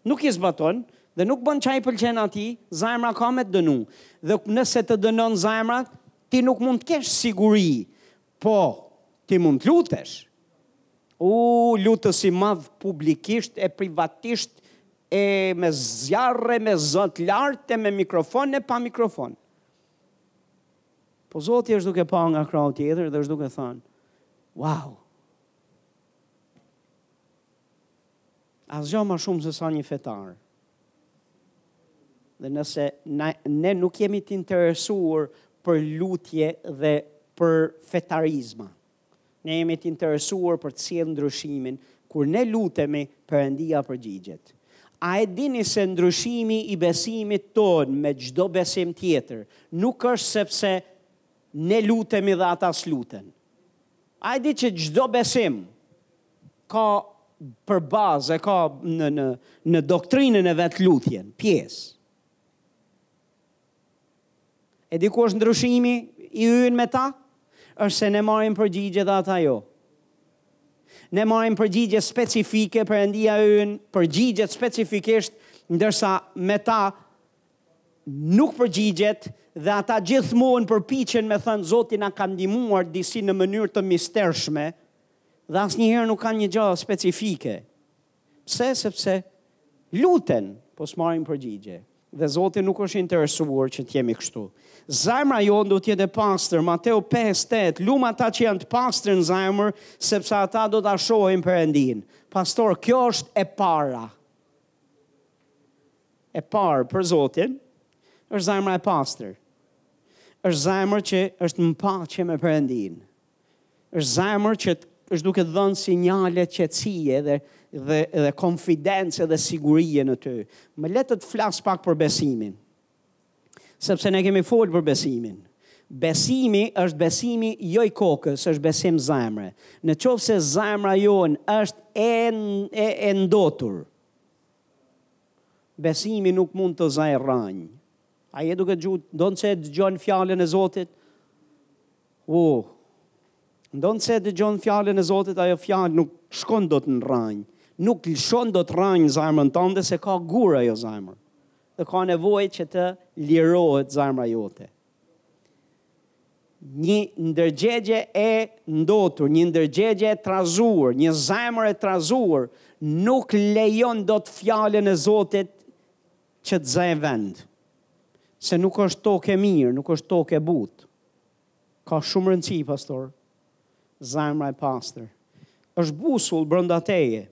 nuk i zbaton dhe nuk bën ça i pëlqen atij, zemra ka me të dënu. Dhe nëse të dënon zemra, ti nuk mund të kesh siguri. Po, ti mund të lutesh. Uu, lutës i madh publikisht e privatisht e me zjarr e me zë të lartë e me mikrofon e pa mikrofon. Po Zoti është duke pa nga krahu tjetër dhe është duke thënë, wow, Asgjë më shumë se sa një fetar. Dhe nëse na, ne nuk jemi të interesuar për lutje dhe për fetarizma. Ne jemi të interesuar për të sjellë ndryshimin, kur ne lutemi, Perëndia përgjigjet. A e dini se ndryshimi i besimit tonë me çdo besim tjetër nuk është sepse ne lutemi dhe ata s'luten. A e di që çdo besim ka për bazë, e ka në, në, në doktrinën e vet lutjen, pjesë. E di ku është ndryshimi i ynë me ta? është se ne marrim përgjigje dhe ata jo. Ne marrim përgjigje specifike, Perëndia ynë përgjigjet specifikisht, ndërsa me ta nuk përgjigjet dhe ata gjithmonë përpiqen me thënë Zoti na ka ndihmuar disi në mënyrë të mistershme, dhe asnjëherë nuk kanë një gjë specifike. Pse? Sepse luten, po s'marrin përgjigje. Dhe Zoti nuk është interesuar që të jemi kështu. Zemra jonë do të jetë e pastër, Mateu 5:8. Lum ata që janë të pastër në zemër, sepse ata do ta shohin Perëndinë. Pastor, kjo është e para. E parë për Zotin është zemra e pastër. Është zemër që është në paqe me Perëndinë. Është zemër që është duke dhënë sinjale qetësie dhe dhe dhe konfidence dhe sigurie në ty. Më le të flas pak për besimin. Sepse ne kemi folë për besimin. Besimi është besimi jo i kokës, është besim zemre. Në qoftë se zemra jonë është e, e, e ndotur, besimi nuk mund të zajë rranjë. A je duke dëgju, ndonëse e dëgjon fjalën e Zotit? U, ndonëse e dëgjon fjalën e Zotit, ajo fjalë nuk shkon dot në rranjë, nuk lëshon dot rranjë zemrën tënde, se ka gurë ajo zemër, dhe ka nevojë që të lirohet zemra jote. Një ndërgjegje e ndotur, një ndërgjegje e trazuar, një zemër e trazuar, nuk lejon dot fjalën e Zotit Që të zërë vend. Se nuk është tokë e mirë, nuk është tokë e butë. Ka shumë rëndësi, pastor. Zemra e pastër. është busull brënda teje.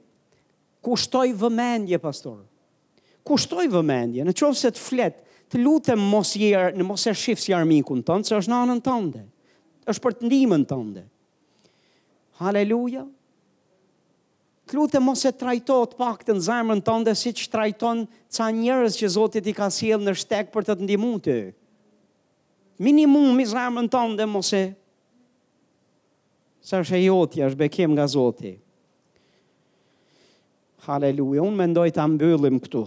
Kushtoji vëmendje, pastor. Kushtoji vëmendje. Në qoftë se të flet, të lutem mos je në mos e shih si armikun tënd, se është në anën tënde. Është për të ndihmën tënde. Haleluja. Të lutem mos e trajto të paktën zemrën tënde siç trajton ca njerëz që Zoti t'i ka sjellë në shteg për të të ndihmuar ty. Minimumi zemrën tënde mos e, se është e jotja, është bekim nga Zoti. Haleluja, unë mendoj ta mbyllim këtu.